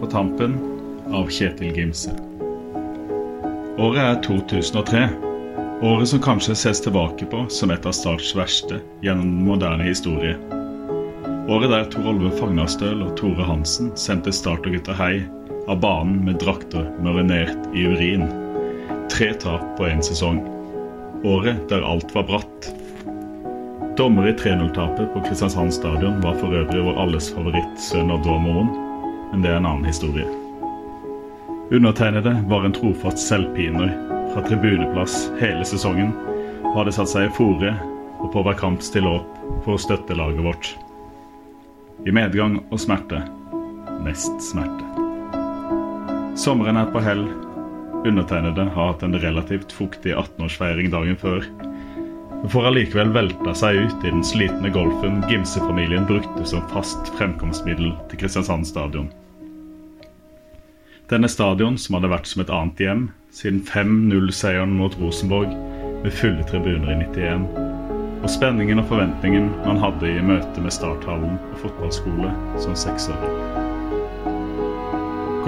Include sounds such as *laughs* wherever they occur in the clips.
på tampen av Kjetil Gimse. Året er 2003. Året som kanskje ses tilbake på som et av Starts verste gjennom moderne historie. Året der Tor Olve Fagnastøl og Tore Hansen sendte Start og gutta hei av banen med drakter marinert i urin. Tre tap på én sesong. Året der alt var bratt. Dommer i 3-0-tapet på Kristiansand stadion var for øvrig vår alles favoritt Sønn av Dormoen, men det er en annen historie. Undertegnede var en trofast selvpiner fra tribuneplass hele sesongen og hadde satt seg i fore og på hver kamp stille opp for å støtte laget vårt. I medgang og smerte. Mest smerte. Sommeren er på hell. Undertegnede har hatt en relativt fuktig 18-årsfeiring dagen før. Får allikevel velta seg ut i den slitne golfen Gimse-familien brukte som fast fremkomstmiddel til Kristiansand stadion. Denne stadion, som hadde vært som et annet hjem siden 5-0-seieren mot Rosenborg med fulle tribuner i 91, og spenningen og forventningen man hadde i møte med starthallen og fotballskole som seksåring.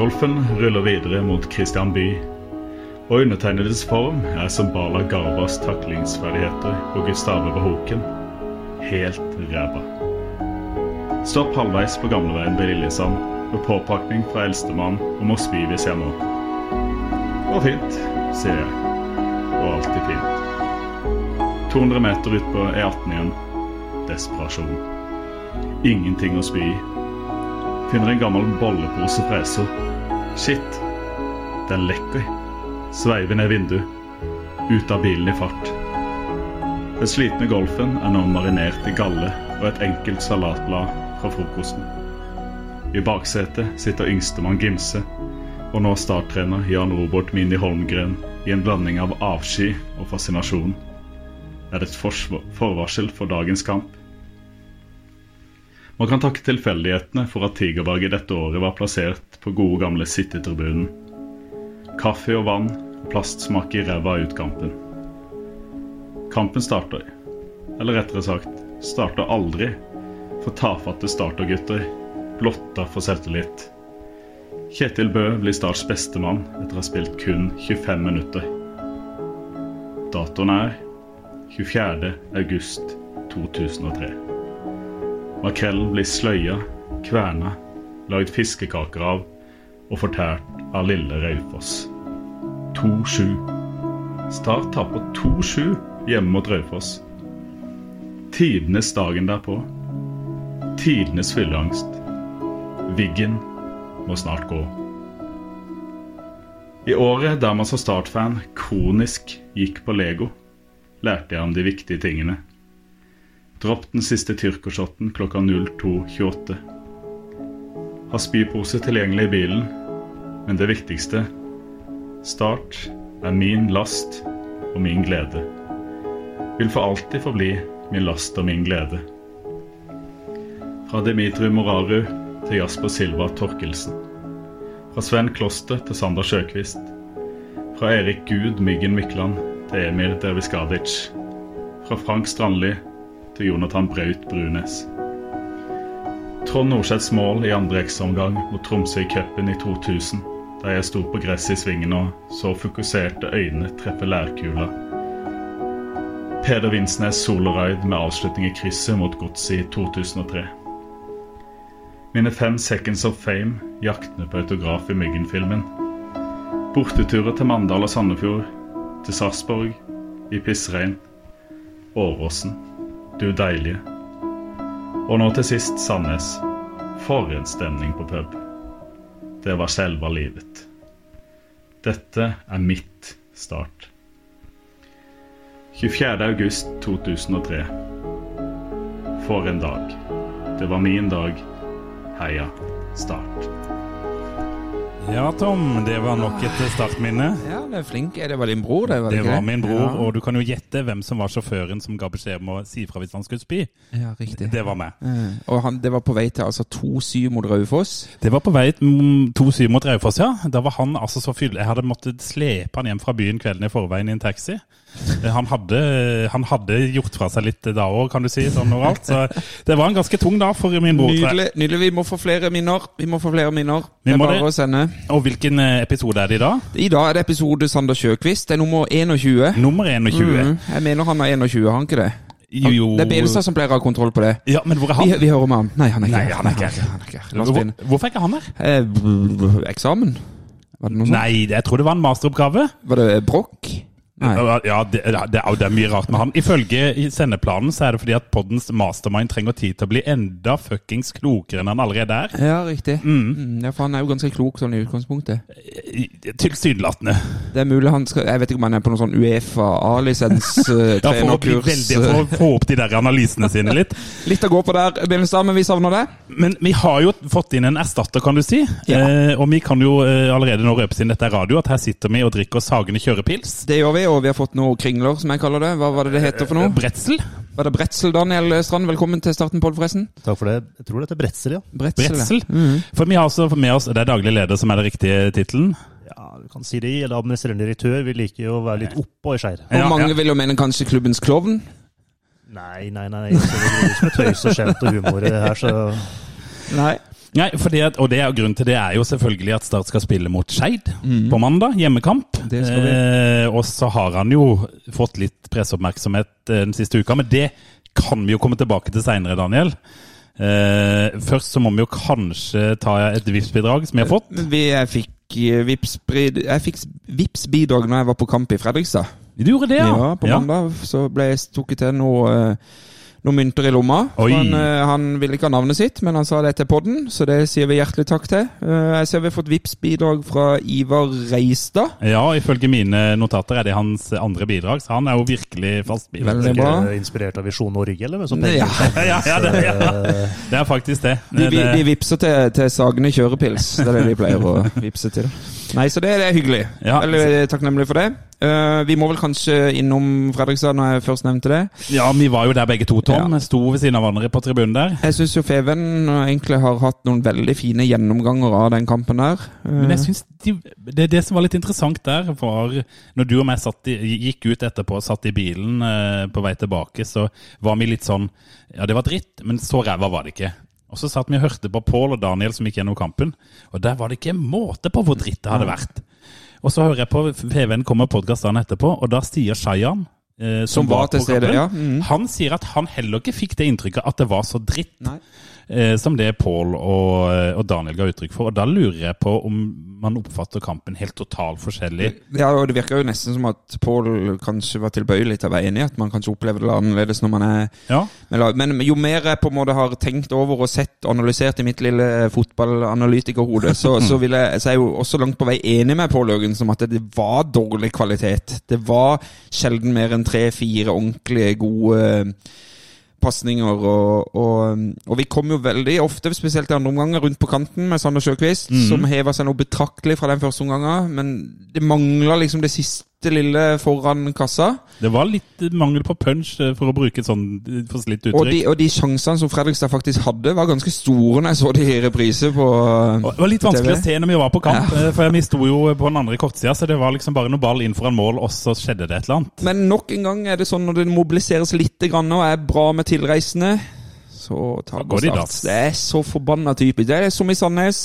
Golfen ruller videre mot Kristian By, og undertegnedes form er som Bala Garbas taklingsferdigheter og Gustave Behoken. Helt ræva. Stopp halvveis på gamleveien ved Lillesand med påpakning fra eldstemann om å spy hvis jeg må. Og fint, sier jeg. Og alltid fint. 200 meter ut på E18 igjen. Desperasjon. Ingenting å spy i. Finner en gammel bollepose fra Esso. Shit, den lekker. Sveiver ned vinduet. Ut av bilen i fart. Den slitne golfen er nå marinert i galle og et enkelt salatblad fra frokosten. I baksetet sitter yngstemann Gimse, og nå starttrener Jan Robert Mini Holmgren i en blanding av avsky og fascinasjon. Er det et forvarsel for dagens kamp? Man kan takke tilfeldighetene for at Tigerberget dette året var plassert på gode gamle sittetribunen. Kaffe og vann og plastsmak i ræva ut kampen. Kampen starter, eller rettere sagt starter aldri, for tafatte startergutter blotta for selvtillit. Kjetil Bø blir Starts bestemann etter å ha spilt kun 25 minutter. Datoen er 24. august 2003. Makrellen blir sløya, kverna, lagd fiskekaker av og fortært av lille Raufoss. 2-7. Start taper 2-7 hjemme mot Raufoss. Tidenes dagen derpå. Tidenes fylleangst. Wiggen må snart gå. I året der man som Start-fan kronisk gikk på Lego, lærte jeg om de viktige tingene. Dropp den siste tyrkershoten klokka 02.28. Ha spypose tilgjengelig i bilen, men det viktigste Start er min last og min glede. Vil for alltid forbli min last og min glede. Fra Dimitri Moraru til Jasper Silva Torkelsen. Fra Sven Kloster til Sander Sjøkvist. Fra Erik Gud Myggen Mykland til Emir Derviskadic. Fra Frank Strandli til Jonathan Braut Brunes. Trond Norseths mål i andre ekstraomgang mot Tromsø i cupen i 2000, da jeg sto på gresset i svingen og så fokuserte øynene treffe lærkula. Peder Vinsnes soloraid med avslutning i krysset mot Godset i 2003. Mine fem seconds of fame jaktene på autograf i Myggen-filmen. Borteturer til Mandal og Sandefjord, til Sarpsborg, i pissregn. Åråsen, du deilige. Og nå til sist Sandnes. For en stemning på pub. Det var selve livet. Dette er mitt start. 24. august 2003. For en dag. Det var min dag. Heia Start. Ja, Tom, det var nok et startminne. Ja, det er flink. Det var din bror, det? var det Det var min bror, Ja, og du kan jo gjette hvem som var sjåføren som ga beskjed om å si fra hvis han skulle spy. ja riktig. Det var meg. Mm. Og han, det var på vei til altså 2-7 mot Raufoss. Det var på vei til 2-7 mot Raufoss, ja. Da var han altså så fyll... Jeg hadde måttet slepe han hjem fra byen kvelden i forveien i en taxi. Han hadde, han hadde gjort fra seg litt da òg, kan du si. sånn overalt. Så det var en ganske tung dag for min bror. Nydelig. nydelig. Vi må få flere minner. Vi må få flere minner. Vi det er bare det. å sende. Og hvilken eh, episode er det i dag? I dag er det episode Sander Sjøkvist. Det er nummer 21. Nummer 21. Mm, jeg mener han er 21, har han ikke det? Han- Det er Benestad som pleier å ha kontroll på det. Ja, men hvor er han? Vi, vi hører med ham. Nei, han er ikke Nei, han er ikke her. Han er ikke her. Hvor, hvorfor er ikke han her? Eh, eksamen? Var det noe sånt? Nei, jeg tror det var en masteroppgave. Var det brokk? Nei. Ja, det, det, er, det er mye rart med han. Ifølge sendeplanen så er det fordi at poddens mastermind trenger tid til å bli enda fuckings klokere enn han allerede er. Ja, riktig. Mm, ja, for han er jo ganske klok sånn i utgangspunktet. Tilsynelatende. Det er mulig han skal Jeg vet ikke om han er på noen sånn Uefa A-lisens trenerkurs. *laughs* Ja, for å bli veldig For å få opp de der analysene sine litt. *laughs* Litt å gå på der, Benestad, men vi savner det. Men vi har jo fått inn en erstatter, kan du si. Ja. Eh, og vi kan jo eh, allerede nå røpe siden dette er radio, at her sitter vi og drikker Sagene kjørepils. Det gjør vi, og vi har fått noe kringler, som jeg kaller det. Hva var det det heter for noe? Bretzel. Var det Bretzel, Daniel Strand? Velkommen til starten, Pål, forresten. Takk for det. Jeg tror det heter Bretzel, ja. Bretzel. ja. Bretzel. Mhm. For vi har altså med oss Det er daglig leder som er den riktige tittelen. Ja, du kan si det, eller administrerende direktør. Vi liker jo å være litt oppå i skjær. Og Ja, mange ja. vil jo mene kanskje klubbens klovn. Nei, nei, nei. Så det er ikke med tøys og skjemt og humor her, så Nei. Nei, at, og det er grunnen til det er jo selvfølgelig at Start skal spille mot Skeid på mandag. Hjemmekamp. Det skal vi. Eh, og så har han jo fått litt presseoppmerksomhet eh, den siste uka, men det kan vi jo komme tilbake til seinere, Daniel. Eh, først så må vi jo kanskje ta et Vipps-bidrag som vi har fått. Vi, jeg fikk eh, Vipps-bidrag når jeg var på kamp i Fredrikstad. Du gjorde det, ja? Ja, på mandag så ble jeg stukket til noe, eh, noen mynter i lomma. Oi. Han, eh, han ville ikke ha navnet sitt, men han sa det til podden, så det sier vi hjertelig takk til. Eh, Jeg ser vi har fått vips bidrag fra Ivar Reistad. Ja, ifølge mine notater er det hans andre bidrag, så han er jo virkelig fast bidrag. Veldig bra. inspirert av Visjon Norge, eller? Sånn Ja. Ja, ja, det, ja. det er faktisk det. De, vi, de vipser til, til Sagene kjørepils. Det er det de pleier å vipse til. Nei, så det, det er hyggelig. Ja. Veldig takknemlig for det. Uh, vi må vel kanskje innom Fredrikstad når jeg først nevnte det. ja, vi var jo der begge to, Tom. Ja. Sto ved siden av hverandre på tribunen der. Jeg syns jo Feven egentlig har hatt noen veldig fine gjennomganger av den kampen der. Uh. Men jeg synes de, det, det som var litt interessant der, var når du og meg satt gikk ut etterpå og satt i bilen uh, på vei tilbake, så var vi litt sånn Ja, det var dritt, men så ræva var det ikke. Og så satt vi og hørte på Pål og Daniel som gikk gjennom kampen, og der var det ikke måte på hvor dritt det hadde vært. Og så hører jeg på FVN kommer podkasten etterpå, og da sier Shayan eh, Som var til på stede, ja. Mhm. Han sier at han heller ikke fikk det inntrykket at det var så dritt eh, som det Pål og, og Daniel ga uttrykk for. Og da lurer jeg på om man oppfatter kampen helt totalt forskjellig. Ja, og Det virker jo nesten som at Pål kanskje var tilbøyelig til å være enig i at man kanskje opplever det annerledes når man er Ja. Men jo mer jeg på en måte har tenkt over og sett og analysert i mitt lille fotballanalytikerhode, så, så, jeg, så er jeg jo også langt på vei enig med Pål Jørgensen om at det var dårlig kvalitet. Det var sjelden mer enn tre-fire ordentlige, gode pasninger. Og, og, og vi kom jo veldig ofte, spesielt i andre omganger, rundt på kanten med Sander Sjøkvist, som heva seg noe betraktelig fra den første omgangen. Men det mangla liksom det siste lille foran kassa. det var litt mangel på punch, eh, for å bruke et sånn forslitt uttrykk. Og de, og de sjansene som Fredrikstad faktisk hadde, var ganske store når jeg så de i reprise på TV. Det var litt vanskelig å se når vi var på kamp, ja. for vi sto jo på den andre kortsida, så det var liksom bare noe ball inn foran mål, og så skjedde det et eller annet. Men nok en gang er det sånn når det mobiliseres litt grann og er bra med tilreisende, så går det Start. Det er så forbanna typisk. Det er som i Sandnes,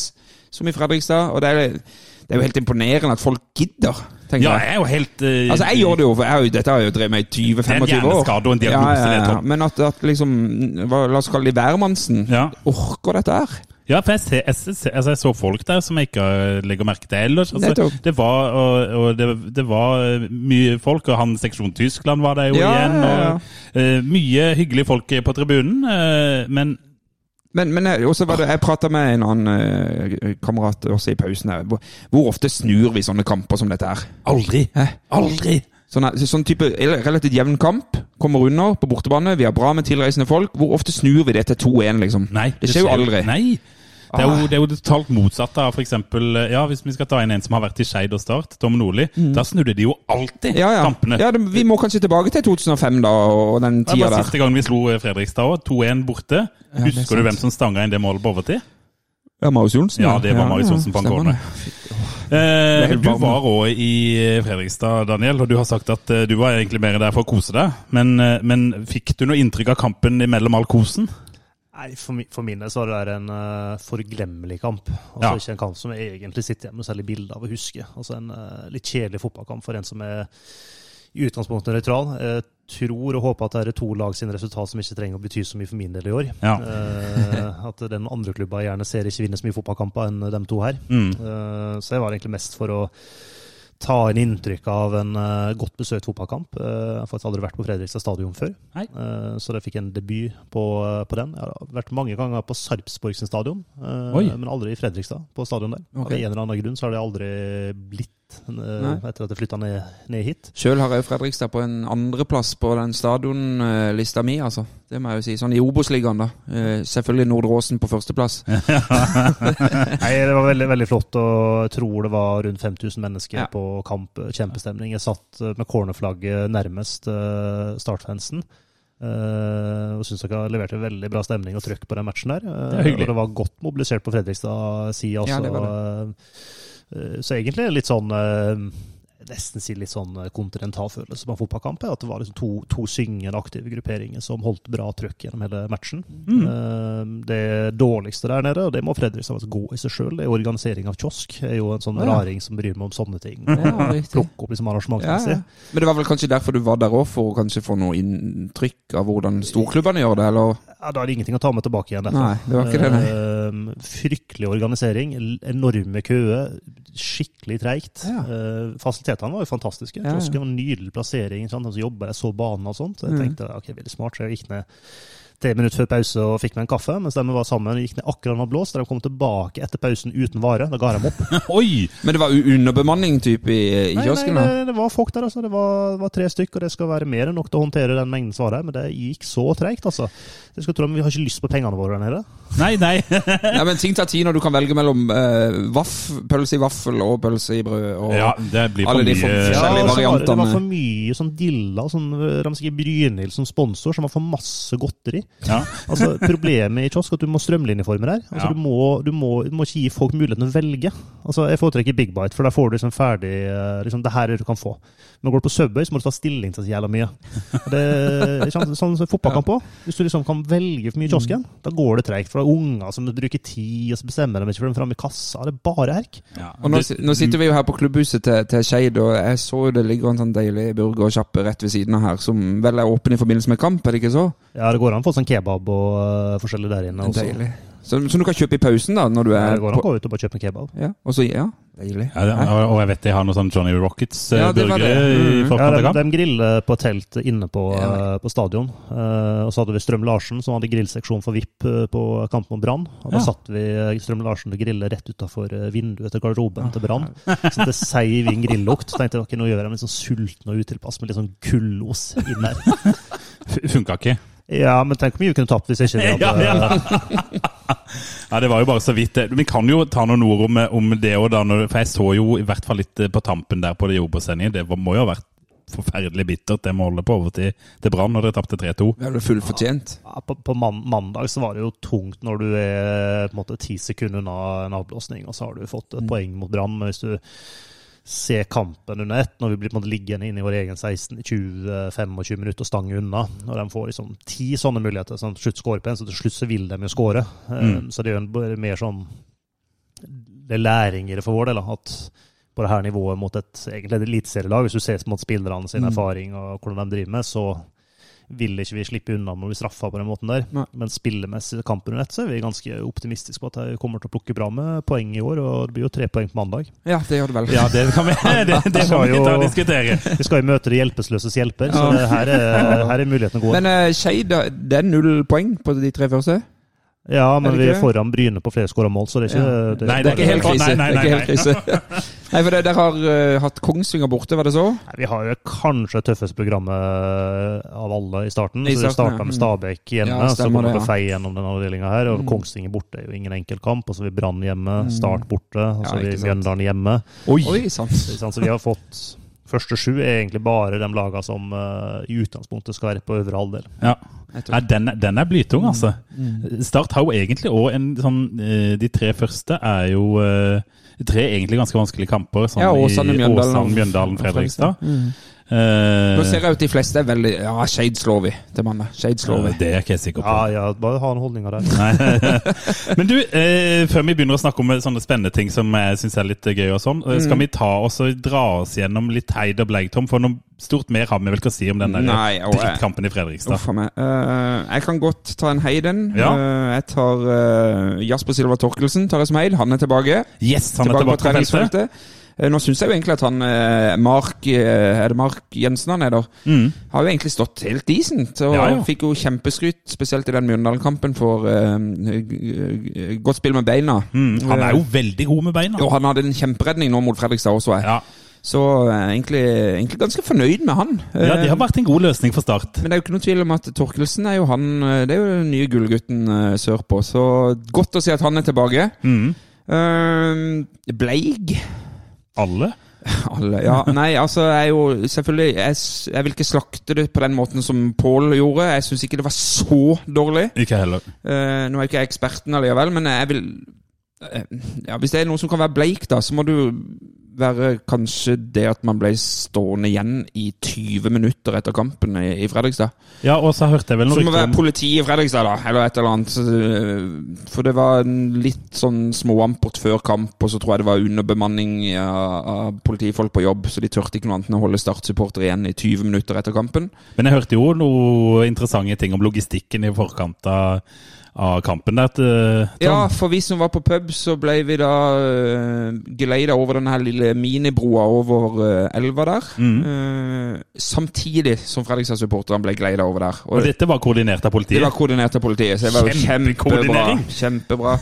som i Fredrikstad, og det er, det er jo helt imponerende at folk gidder, tenker Ja, jeg. er jo helt uh, Altså, jeg gjør det jo, for jeg dette har jeg jo drevet med i 20-25 år. Det er en hjerneskade og en diagnose, Ja, ja, ja. Men at, at liksom, hva, la oss kalle det hvermannsen, Ja. orker dette her. Ja, for jeg, ser, jeg, ser, altså jeg så folk der som jeg ikke eh, legger merke til ellers. Altså, det var, og, og det, det var eh, mye folk, og han seksjon Tyskland var der jo Ja, igjen. ja, ja. Og, eh, mye hyggelige folk på tribunen, uh, men Men, men jeg, også var det, jeg prata med en annen eh, kamerat også i pausen her. Hvor, hvor ofte snur vi sånne kamper som dette her? Aldri! Eh? Aldri! Sånn, sånn type relativt jevn kamp. Kommer under på bortebane. Vi har bra med tilreisende folk. Hvor ofte snur vi det til 2-1, liksom? Nei, det skjer jo aldri. Nei. Det er, jo, det er jo totalt motsatte av f.eks. Ja, hvis vi skal ta inn en som har vært i Skeid og Start, Tom Nordli. Da snudde de jo alltid Mm. Ja, ja. kampene. ja det, vi må kanskje tilbake til 2005 da, og den Det var siste gang vi slo Fredrikstad òg. 2-1 borte. er Husker du hvem som stanga inn det målet på overtid? Ja, Marius Johnsen. Ja, det var Marius Johnsen på corner. Eh, du var òg i Fredrikstad, Daniel, og du har sagt at eh, du var egentlig mer der for å kose deg. Men, eh, men fikk du noe inntrykk av kampen mellom all kosen? Nei, for, mi, for min del så var det der en uh, forglemmelig kamp. Altså Ja. Ikke en kamp som jeg egentlig sitter igjen med særlig bilde av å huske. Altså En uh, litt kjedelig fotballkamp for en som er i utgangspunktet nøytral. Jeg tror og håper at det er to lag sine resultat som ikke trenger å bety så mye for min del i år. Ja. uh, at den andre klubba gjerne ser ikke vinner så mye fotballkamper enn dem to her. Mm. Så jeg var egentlig mest for å ta inn inntrykk av en uh, godt besøkt fotballkamp. Uh, jeg har faktisk aldri vært på Fredrikstad stadion før, uh, så jeg fikk en debut på, på den. Jeg har vært mange ganger på Sarpsborg stadion, men aldri i Fredrikstad, på stadion der. Okay. Av en eller annen grunn så har det aldri blitt eh, etter at jeg flytta ned, ned hit. Sjøl har jeg Fredrikstad på en andreplass på den stadionlista mi, altså. Det må jeg jo si. Sånn i Obos-ligaen, da. Eh, Selvfølgelig Nordre Åsen på førsteplass. *laughs* Nei, Det var veldig veldig flott, og jeg tror det var rundt 5000 mennesker Ja. på kamp. Kjempestemning. Jeg satt eh, med cornerflagget nærmest uh, startfansen. Uh, og syns dere leverte veldig bra stemning og trøkk på den matchen der. Uh, Det og det var godt mobilisert på Fredrikstad-sida. Ja, Altså, det var Eh, så egentlig litt sånn eh, Nesten si litt sånn kontinental kontinentalfølelse på en fotballkamp. At det var liksom to, to syngende, aktive grupperinger som holdt bra trøkk gjennom hele matchen. Mm. Eh, det dårligste der nede, og det må Fredrikstad faktisk gå i seg sjøl, det er organisering av kiosk. Jeg er jo en sånn Ja. raring som bryr meg om sånne ting. Ja. *laughs* Plukke opp liksom arrangementsmessig. ja. Men det var vel kanskje derfor du var der òg, for å kanskje få noe inntrykk av hvordan storklubbene gjør det, eller? Ja, Da er det ingenting å ta med tilbake igjen. derfra. Nei, det var ikke det, nei. Eh, fryktelig organisering, enorme køer, skikkelig treigt. Ja. Eh, fasilitetene var jo fantastiske. Kiosken var en nydelig plassering. Sant? Og så jobba jeg, så banen og sånt. Så jeg Mm. tenkte ok, veldig smart. Så jeg gikk ned tre minutter før pause og fikk meg en kaffe. Mens de var sammen, gikk ned akkurat når blåst. Da de kom tilbake etter pausen uten vare. Da ga de opp. *laughs* Oi! Men det var underbemanning type i, i Nei, kiosken? nei, det, det var folk der, altså. Det var, det var tre stykk, og det skal være mer enn nok til å håndtere den mengden som var her. Men det gikk så treigt, altså. Jeg skal tro, Vi har ikke lyst på pengene våre der nede. *laughs* Nei, nei. *laughs* Ja, men ting tar tid når du kan velge mellom eh, vaff, pølse i vaffel og pølse i brød. Og, Ja, det blir for Alle de mye forskjellige Ja, variantene. det, det var for mye sånn dilla. Sånn, Ramsike Brynhild som sponsor, som har for masse godteri. Ja. *laughs* Altså, Problemet i kiosk er at du må strømlinjeforme der. Altså, Ja. du, må, du, må, du må ikke gi folk muligheten å velge. Altså, Jeg foretrekker Big Bite, for der får du liksom ferdig eh, liksom, Det her er det du kan få. Men går du på Subway, så må du ta stilling til så jævla mye. Det, er sånn som fotballkamp òg. Hvis du liksom kan velge for mye i kiosken, da går det treigt. For det er unger som bruker tid, og så bestemmer de ikke for dem framme i kassa. Det er bare herk. Ja. Og nå, nå sitter vi jo her på klubbhuset til, til Skeid, og jeg så det ligger en sånn deilig burgersjappe rett ved siden av her, som vel er åpen i forbindelse med kamp, er det ikke så? Ja, det går an å sånn kebab og uh, forskjellig der inne også. Deilig. Så, som du kan kjøpe i pausen, da, når du er det går an å gå ut og bare kjøpe en kebab. Ja, og så, ja, deilig. Ja, det, og og jeg vet de har noe sånn Johnny Ja, Rockets-burgere det. i Mm. Ja, de, de griller på telt inne på, Ja. eh, på stadion. Uh, og så hadde vi Strøm Larsen, som hadde grillseksjon for VIP eh, på kampen mot Brann. Og da Ja. satt vi eh, Strøm Larsen til å grille rett utafor vinduet til garderoben til Brann. Så det seiv inn grillukt. Så tenkte jeg okay, nå gjør jeg meg litt sånn sulten og utilpass med litt sånn kullos inn der. *laughs* Funka ikke. Ja, men tenk hvor mye vi kunne tapt hvis ikke vi hadde Ja, ja. *laughs* Ja, det var jo bare så vidt det. Vi kan jo ta noen ord om, om det òg, For jeg så jo i hvert fall litt eh, på tampen der på det Jobo-sendingen. Det må jo ha vært forferdelig bittert, det målet på overtid til Brann når dere tapte 3-2. Det er vel fullt fortjent. Ja, på, på man, mandag så var det jo tungt når du er på en måte ti sekunder unna en avblåsning, og så har du fått et poeng mot Brann. Men hvis du ser kampen under ett, når vi blir på en måte liggende inne i vår egen 16 20-25 minutter og stange unna, og de får liksom ti sånne muligheter som til slutt scorer på en, så til slutt så vil de jo score. Mm. Så det er jo en mer sånn Det er læring i det for vår del, at på det her nivået mot et egentlig eliteserielag, hvis du ser på en måte spillerne sin Mm. erfaring og hvordan de driver med, så vil ikke vi slippe unna med å bli straffa på den måten der. Nei. Men spillemessig kampen under ett, så er vi ganske optimistiske på at de kommer til å plukke bra med poeng i år. Og det blir jo tre poeng på mandag. Ja, det gjør det vel. Ja, det kan vi, *laughs* *laughs* det, det må vi ta og diskutere. Vi skal jo møte de hjelpeløses hjelper, så det, her, er, her er muligheten gode. Men uh, Skeid, det er null poeng på de tre første? Ja, men Er vi er foran Bryne på flere skåra mål, så det er ikke Ja. det, Nei, Det er ikke helt krise. nei, nei, nei, nei. *laughs* Nei, for Dere har uh, hatt Kongsvinger borte, var det så? Nei, Vi har jo kanskje tøffeste programmet av alle i starten. I så Vi starten, starta ja. med Stabæk hjemme, Ja, så kommer det, ja. Fei gjennom denne avdelinga her. Og Mm. Kongsvinger borte er jo ingen enkel kamp. Og så har vi Brann hjemme, Start borte, og så Ja, vi. Mjøndalen hjemme. Oi! Oi, sant? Så vi har fått Første sju er egentlig bare de lagene som uh, i utgangspunktet skal være på øvre halvdel. Ja. Nei, den, den er blytung, altså. Mm. Start har jo egentlig òg en sånn eh, De tre første er jo uh, tre egentlig ganske vanskelige kamper. Sånn Ja, Åsane, Mjøndalen og- Åsane, Mjøndalen, Fredrikstad. Mm. Eh, Nå ser jeg ut de fleste er veldig Ja, Shades vi til mannen. Shades slår vi. det er jeg ikke jeg sikker på. Ja, ja, bare ha en holdning av det. *laughs* Men du, eh, før vi begynner å snakke om sånne spennende ting som jeg syns er litt gøy, og sånn, eh, Mm. skal vi ta oss og dra oss gjennom litt Heid og Blegtom? For noe stort mer har vi vel ikke å si om den der Nei, og drittkampen i Fredrikstad. Uff. Eh, jeg kan godt ta en Heiden. Ja. Jeg tar Jasper Silva Torkelsen tar jeg som heid. Han er tilbake. Yes, han er tilbake, tilbake på på treningsfeltet. Eh, nå syns jeg jo egentlig at han eh, Mark eh, Er det Mark Jensen han er der? Mm. Har jo egentlig stått helt decent. Og Ja, ja. fikk jo kjempeskryt, spesielt i den Mjøndalen-kampen, for g- godt spill med beina. Mm. Han er jo veldig god med beina. Og han hadde en kjemperedning nå mot Fredrikstad også. Jeg. Ja. Så egentlig, egentlig ganske fornøyd med han. ja, det har vært en god løsning for Start. Men det er jo ikke noe tvil om at Torkelsen er jo han Det er jo den nye gullgutten sørpå. Så godt å si at han er tilbake. Mm. Uh, Bleig Alle? *laughs* Alle, ja. Nei, altså, jeg jo selvfølgelig jeg, jeg vil ikke slakte det på den måten som Pål gjorde. Jeg syns ikke det var så dårlig. Ikke heller. Eh, nå er jeg ikke jeg eksperten allikevel, men jeg vil eh, ja, Hvis det er noe som kan være bleik, da, så må jo være kanskje det at man ble stående igjen i 20 minutter etter kampen i, i Fredrikstad. Ja, og så hørte jeg vel noe det å være politi i Fredrikstad, da, eller et eller annet. Øh, For det var en litt sånn småampert før kamp, og så tror jeg det var underbemanning av, av politifolk på jobb, så de turte ikke noe annet enn å holde Start-supportere igjen i 20 minutter etter kampen. Men jeg hørte jo noe interessante ting om logistikken i forkant av, av kampen. Der, til, Tom. Ja, for vi som var på pub, så ble vi da uh, geleida over den her lille minibroa over uh, elva der. Mm. Uh, samtidig som Fredrikstad-supporterne ble geleida over der. Og dette var koordinert av politiet? Det var koordinert av politiet, så det var jo kjempebra. Kjempebra.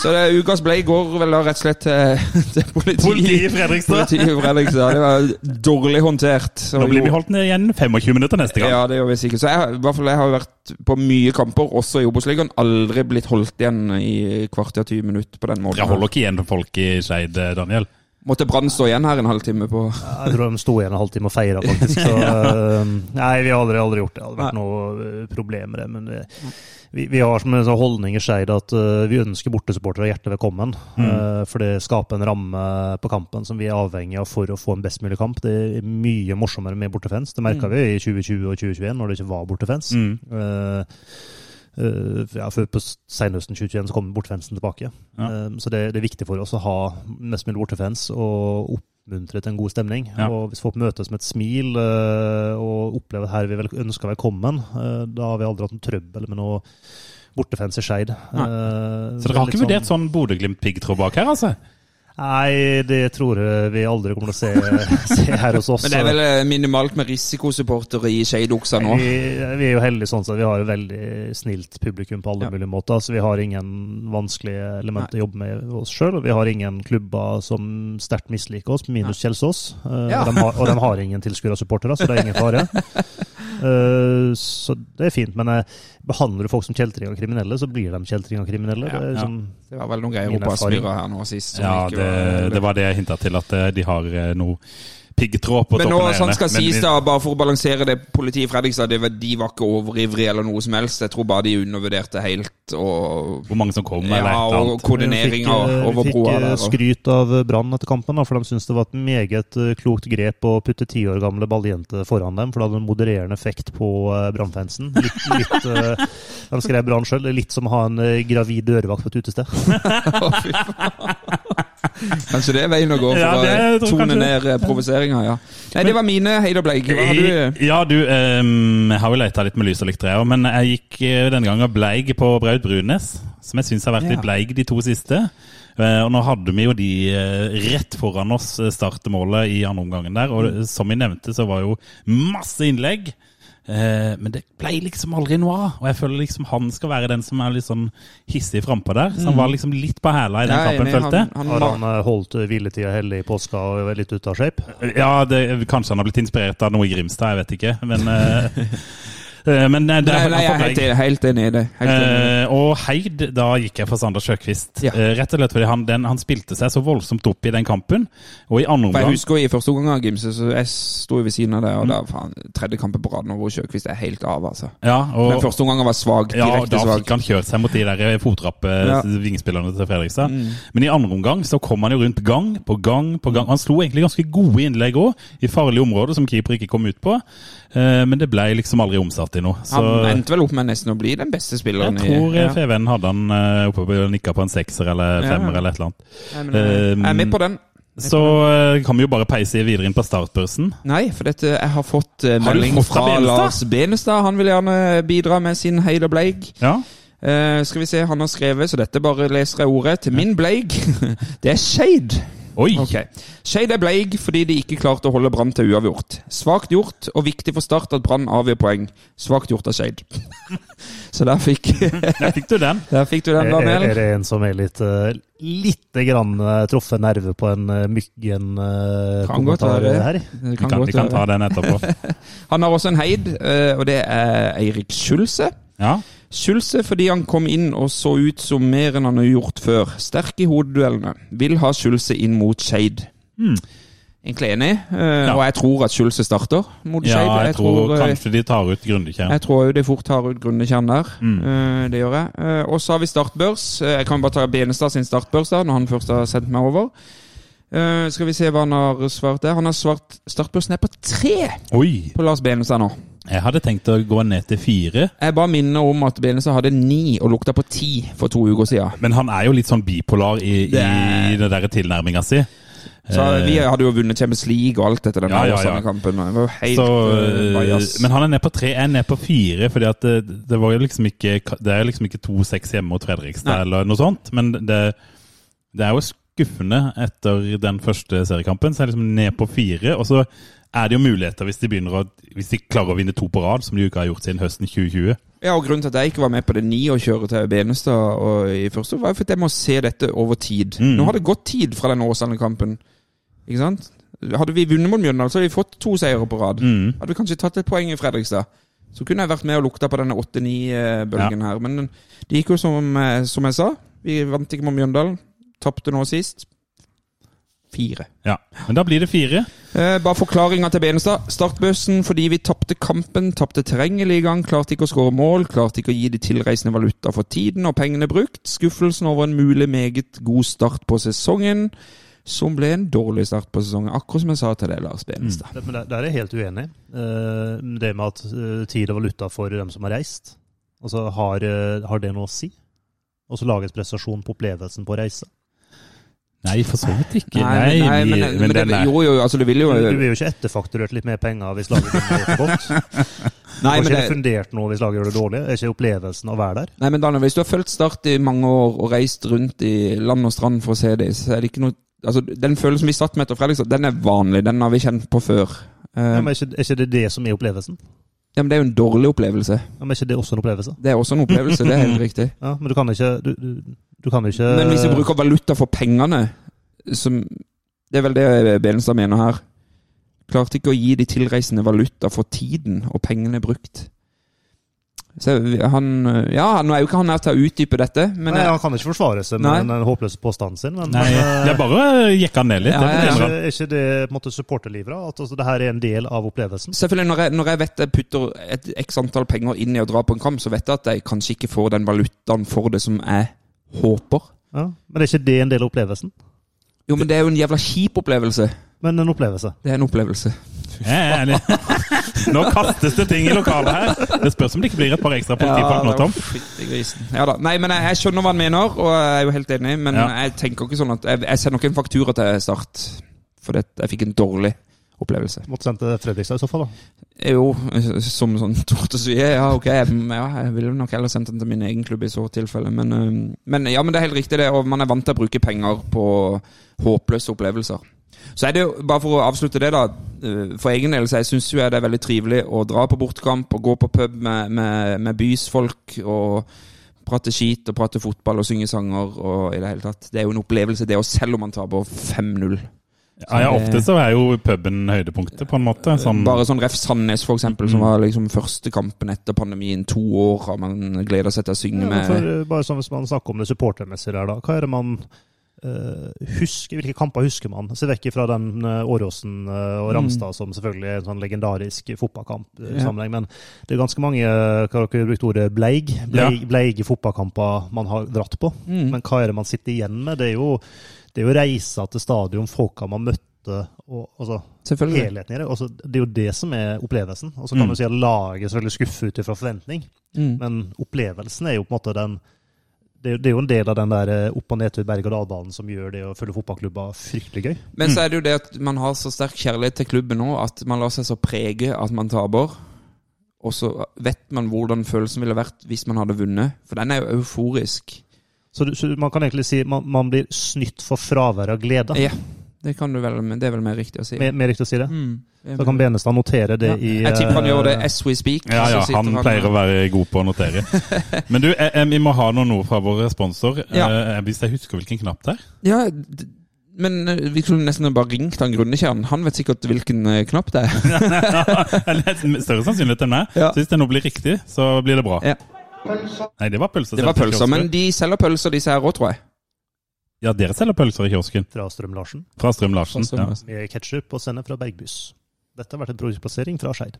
Så det ukas blei går vel da rett og slett til, *laughs* til politi. Politiet i Fredrikstad! Politiet i Fredrikstad. Det var dårlig håndtert. Så Nå blir vi holdt ned igjen 25 minutter neste gang. Ja, det gjør vi sikkert. Så jeg, i hvert fall, jeg har vært på mye kamper, også i Obos-ligaen. Aldri blitt holdt igjen i kvarter 20 minutter på den måten. Jeg holder ikke igjen folk i Skeid, Daniel. Måtte Brann stå igjen her en halvtime på Jeg tror de sto igjen en halvtime og feira, faktisk. Så, *laughs* eh, nei, vi har aldri, aldri gjort det. Det hadde vært noe eh, problem med det. Men vi, vi, vi har som en sånn holdning i Skeid at eh, vi ønsker bortesupportere hjertelig velkommen. Eh, for det skaper en ramme på kampen som vi er avhengig av for å få en best mulig kamp. Det er mye morsommere med bortefans. Det merka vi i 2020 og 2021, når det ikke var bortefans. Mm. Eh, eh, ja, for på senhøsten 2021 så kommer bortefansen tilbake. Ja. Eh, så det, det er viktig for oss å ha mest mulig bortefans og oppmuntre til en god stemning. Ja. Og hvis folk møtes med et smil uh, og opplever at her vi vel ønsker velkommen, uh, da har vi aldri hatt noe trøbbel med noe bortefans i Skeid. Så dere har ikke vurdert sånn Bodø-Glimt-piggtråd bak her, altså? Nei, det tror jeg vi aldri kommer til å se, *laughs* se her hos oss. Men det er vel eh, minimalt med risikosupportere i Skeid-oksa nå? Vi, vi er jo heldige sånn at vi har et veldig snilt publikum på alle Ja. mulige måter. Så vi har ingen vanskelige elementer å jobbe med oss sjøl. Og vi har ingen klubber som sterkt misliker oss, minus Kjelsås. Eh, Ja. og, de har, og de har ingen tilskuere og supportere, så det er ingen fare. *laughs* Eh, så det er fint. Men eh, behandler du folk som kjeltringer og kriminelle, så blir de kjeltringer og kriminelle. Ja, det er ja. liksom, Det var vel noen greier oppe av smyra her nå sist. som Ja, det, det var det jeg hinta til, at eh, de har eh, noe piggtråd på Men nå, toppen av sånn skal sies da, bare for å balansere det politiet i Fredrikstad, det var, de var ikke overivrige eller noe som helst. Jeg tror bare de undervurderte helt og Hvor mange som kom, eller Ja, eller og koordineringa over eh, Vi fikk broa eh, skryt av Brann etter kampen, da, for de syntes det var et meget eh, klokt grep å putte ti år gamle balljenter foran dem, for det hadde en modererende effekt på Brannfansen. Litt, litt, eh, de skrev Brann sjøl. Litt som å ha en eh, gravid dørvakt på et utested. *laughs* Kanskje *laughs* det er veien å gå for Ja, å tone ned eh, provoseringa, ja. Nei, det var mine Heider Bleik. Hva har du? Ja, du, um, jeg har jo leita litt med lys og likt, jeg òg, men jeg gikk eh, denne gangen bleig på Braut Brunes, som jeg syns har vært litt bleig de to siste. Eh, Og nå hadde vi jo de eh, rett foran oss startmålet i andre omgangen der, og som vi nevnte, så var jo masse innlegg. Eh, men det ble liksom aldri noe av. Og jeg føler liksom han skal være den som er litt sånn hissig frampå der. Så han var liksom litt på hæla i den er kampen, følte jeg. han, Har han, han eh, holdt hviletida hellig i påska og var litt ute av shape? Ja, det, kanskje han har blitt inspirert av noe i Grimstad, jeg vet ikke. Men, eh, *laughs* men eh, det Nei, nei, jeg er helt, helt enig i det. Eh, og Heid, da gikk jeg for Sander Sjøkvist. Ja. Eh, rett og slett fordi han, den, han spilte seg så voldsomt opp i den kampen. Og i andre omgang jeg husker jo i første omgang av Gimse, så jeg sto ved siden av det, og Mm. da faen, tredje kampen på rad nå hvor Sjøkvist er helt av, altså. ja, og, Den første omgangen var svak, ja, direkte da svak. fikk han kjørt seg mot de der fotrappe Ja. vingspillerne til Fredrikstad. Mm. Men i andre omgang så kom han jo rundt gang på gang på gang. Han slo egentlig ganske gode innlegg òg, i farlige områder som keeper ikke kom ut på. Eh, men det ble liksom aldri omsatt i noe. Så Han endte vel opp med nesten å bli den beste spilleren jeg tror i eh, ja. FVN hadde han eh, oppe på nikka på en sekser eller Ja. eller et eller annet. Men, eh, Jeg er med på den. Så kan vi jo bare peise videre inn på startbørsen. Nei, for dette, jeg har fått melding Har fått fra Benestad? Lars Benestad. Han vil gjerne bidra med sin hele og bleig. Ja. Uh, skal vi se, han har skrevet, så dette bare leser jeg ordet. Til min bleig. *laughs* Det er Skeid. Oi! Okay. Skeid er bleig fordi de ikke klarte å holde Brann til uavgjort. Svakt gjort, og viktig for Start at Brann avgjør poeng. Svakt gjort av Skeid. *laughs* så der fikk, Der fikk du den. *laughs* der fikk du den, Er, er, er det en som er litt uh, Lite grann uh, truffet nerve på en uh, myggen Kan godt kommentar her? Vi kan kan, godt vi kan ta den etterpå. *laughs* Han har også en heid, eh, og det er Eirik Skjulse. Ja. Skjulse fordi han kom inn og så ut som mer enn han har gjort før. Sterk i hodeduellene. Vil ha Skjulse inn mot Skeid. Hmm. Egentlig enig, uh, Ja. og jeg tror at Skjulse starter mot ja, jeg, jeg tror tror, kanskje de tar ut Grundekjær. Jeg tror jo de fort tar ut Grundekjern der. Mm. Uh, det gjør jeg. Uh, og så har vi startbørs. Eh, jeg kan bare ta Benestad sin startbørs da, når han først har sendt meg over. Uh, skal vi se hva han har svart der. Han har svart startbørsen er på tre Oi! på Lars Benestad nå. Jeg hadde tenkt å gå ned til fire. Jeg bare minner om at Benestad hadde ni og lukta på ti for to uker siden. Men han er jo litt sånn bipolar i, i den der tilnærminga si. Så Eh, Vi hadde jo vunnet Champions League og alt etter den Ja, ja, ja, kampen. Så, eh, men han er ned på tre, jeg er ned på fire, fordi det, det var jo liksom ikke Det er liksom ikke to-seks hjemme mot Fredrikstad Nei. eller noe sånt, men det, det er jo skuffende etter den første seriekampen, så er liksom ned på fire. Og så er det jo muligheter hvis de å Hvis de klarer å vinne to på rad, som de ikke har gjort siden høsten 2020. Ja, og Grunnen til at jeg ikke var med på det ni og kjøre til Benestad og i første, var fordi jeg må se dette over tid. Mm. Nå har det gått tid fra den Åsane-kampen. Ikke sant? Hadde vi vunnet mot Mjøndalen, så hadde vi fått to seire på rad. Mm. Hadde vi kanskje tatt et poeng i Fredrikstad. Så kunne jeg vært med og lukta på denne 8-9-bølgen her. Men det gikk jo som, eh, som jeg sa. Vi vant ikke mot Mjøndalen. Tapte nå sist. Fire. Ja, Men da blir det fire. Eh, bare forklaringa til Benestad. Startbøssen fordi vi tapte kampen, tapte terrenget i gang, klarte ikke å skåre mål, klarte ikke å gi de tilreisende valuta for tiden og pengene brukt. Skuffelsen over en mulig meget god start på sesongen, som ble en dårlig start på sesongen. Akkurat som jeg sa til deg, Lars Benestad. Mm. Men der, der er jeg helt uenig. Eh, det med at eh, tid og valuta for dem som har reist, altså har, eh, har det noe å si? Og så lages prestasjon på opplevelsen på reise? Nei, for så vidt ikke. Nei, Nei, nei, vi- men, men, den det, jo, jo, altså du vil jo Du blir jo ikke etterfakturert litt mer penger hvis laget vinner for godt. Nei, men, ikke det, fundert noe hvis laget gjør det dårlig. Er ikke opplevelsen å være der? nei, men Daniel, hvis du har fulgt Start i mange år og reist rundt i land og strand for å se dem, så er det ikke noe Altså, Den følelsen vi satt med etter Fredrikstad, den er vanlig. Den har vi kjent på før. Uh, Ja, men er, ikke, er ikke det det som er opplevelsen? Ja, men Det er jo en dårlig opplevelse. Ja, men er ikke det også en opplevelse? Det er også en opplevelse, det er helt *laughs* riktig. Ja, Men du kan ikke Du, du, du kan ikke Men hvis vi bruker valuta for pengene, som Det er vel det Benestad mener her. Klarte ikke å gi de tilreisende valuta for tiden og pengene brukt. Så han Ja, nå er jo ikke han her til å utdype dette, men Nei, Han kan ikke forsvare seg med den håpløse påstanden sin. Men, Nei, det er bare å jekke han ned litt. Ja, det ja, er, ikke, er ikke det på en måte supporterlivet? At altså, det her er en del av opplevelsen? Selvfølgelig, når jeg, når jeg vet jeg putter et x antall penger inn i å dra på en kamp, så vet jeg at jeg kanskje ikke får den valutaen for det som jeg håper. Ja. Men er ikke det en del av opplevelsen? Jo, men det er jo en jævla kjip opplevelse. Men en opplevelse. Det er en opplevelse. Jeg er enig. Nå kastes det ting i lokalet her. Det spørs om det ikke blir et par ekstra politifolk nå, Tom. Ja da. Nei, men jeg, jeg skjønner hva han mener, og jeg er jo helt enig. Men Ja. jeg tenker ikke sånn at Jeg, jeg sender nok en faktura til Start, for det, jeg fikk en dårlig opplevelse. Måtte sendt til Fredrikstad i så fall, da. Jo, *laughs* som sånn tortesvie. ja ok, jeg, ja, jeg ville nok heller sendt den til min egen klubb i så tilfelle. Men, men ja, men det er helt riktig, det. Og man er vant til å bruke penger på håpløse opplevelser. Så er det jo, bare for å avslutte det, da. eh, for egen del så jeg syns jo det er veldig trivelig å dra på bortekamp og gå på pub med, med, med bysfolk og prate skit og prate fotball og synge sanger og i det hele tatt. Det er jo en opplevelse, det òg, selv om man taper 5-0. Ja, ja, ofte så er jo puben høydepunktet, på en måte. Sånn, Bare sånn Ref Sandnes, for eksempel, som Mm. var liksom første kampen etter pandemien. To år har man gleda seg til å synge Ja, med. for, med bare sånn Hvis man snakker om det supportermessige der, da. Hva er det man eh, husker? Hvilke kamper husker man? Se vekk fra den uh, Åråsen eh, og Ramstad, som selvfølgelig er en sånn legendarisk fotballkamp. i Ja. sammenheng, Men det er ganske mange hva har dere brukt ordet bleig, bleig, bleige fotballkamper man har dratt på. Mm. Men hva er det man sitter igjen med? Det er jo, det er jo reiser til stadion, folka man møtte. Og, altså, helheten i det. Altså, det er jo det som er opplevelsen. Og så kan Mm. man si at laget selvfølgelig skuffer ut fra forventning. Mm. Men opplevelsen er jo på en måte den det det er jo en del av den der eh, opp- og nedtur berg-og-dal-banen som gjør det å følge fotballklubber fryktelig gøy. Men så er det jo det at man har så sterk kjærlighet til klubben nå at man lar seg så prege at man taper. Og så vet man hvordan følelsen ville vært hvis man hadde vunnet. For den er jo euforisk. Så, du, så man kan egentlig si man, man blir snytt for fravær av glede. Ja, det kan du vel, men det er vel mer riktig å si. Mer, mer riktig å si det. Mm. Så kan Benestad notere det Ja. i Jeg tipper han gjør det eh, as we speak. Ja, ja, han, han pleier å være god på å notere. *laughs* Men du, eh, eh, vi må ha noen ord fra vår sponsor. Ja. Eh, hvis jeg husker hvilken knapp det er? Ja, men vi kunne nesten bare ringt han Grunnekjern. Han vet sikkert hvilken knapp det er. *laughs* Eller større sannsynlighet enn meg. Ja. Så hvis det nå blir riktig, så blir det bra. Ja. Nei, det var pølser. Det var pølser, men de selger pølser, disse her òg, tror jeg. Ja, dere selger pølser i kiosken. fra Strøm-Larsen Fra Strøm-Larsen. Ja. Med ketsjup og sender fra Bergbys. Dette har vært en produktplassering fra Skeid.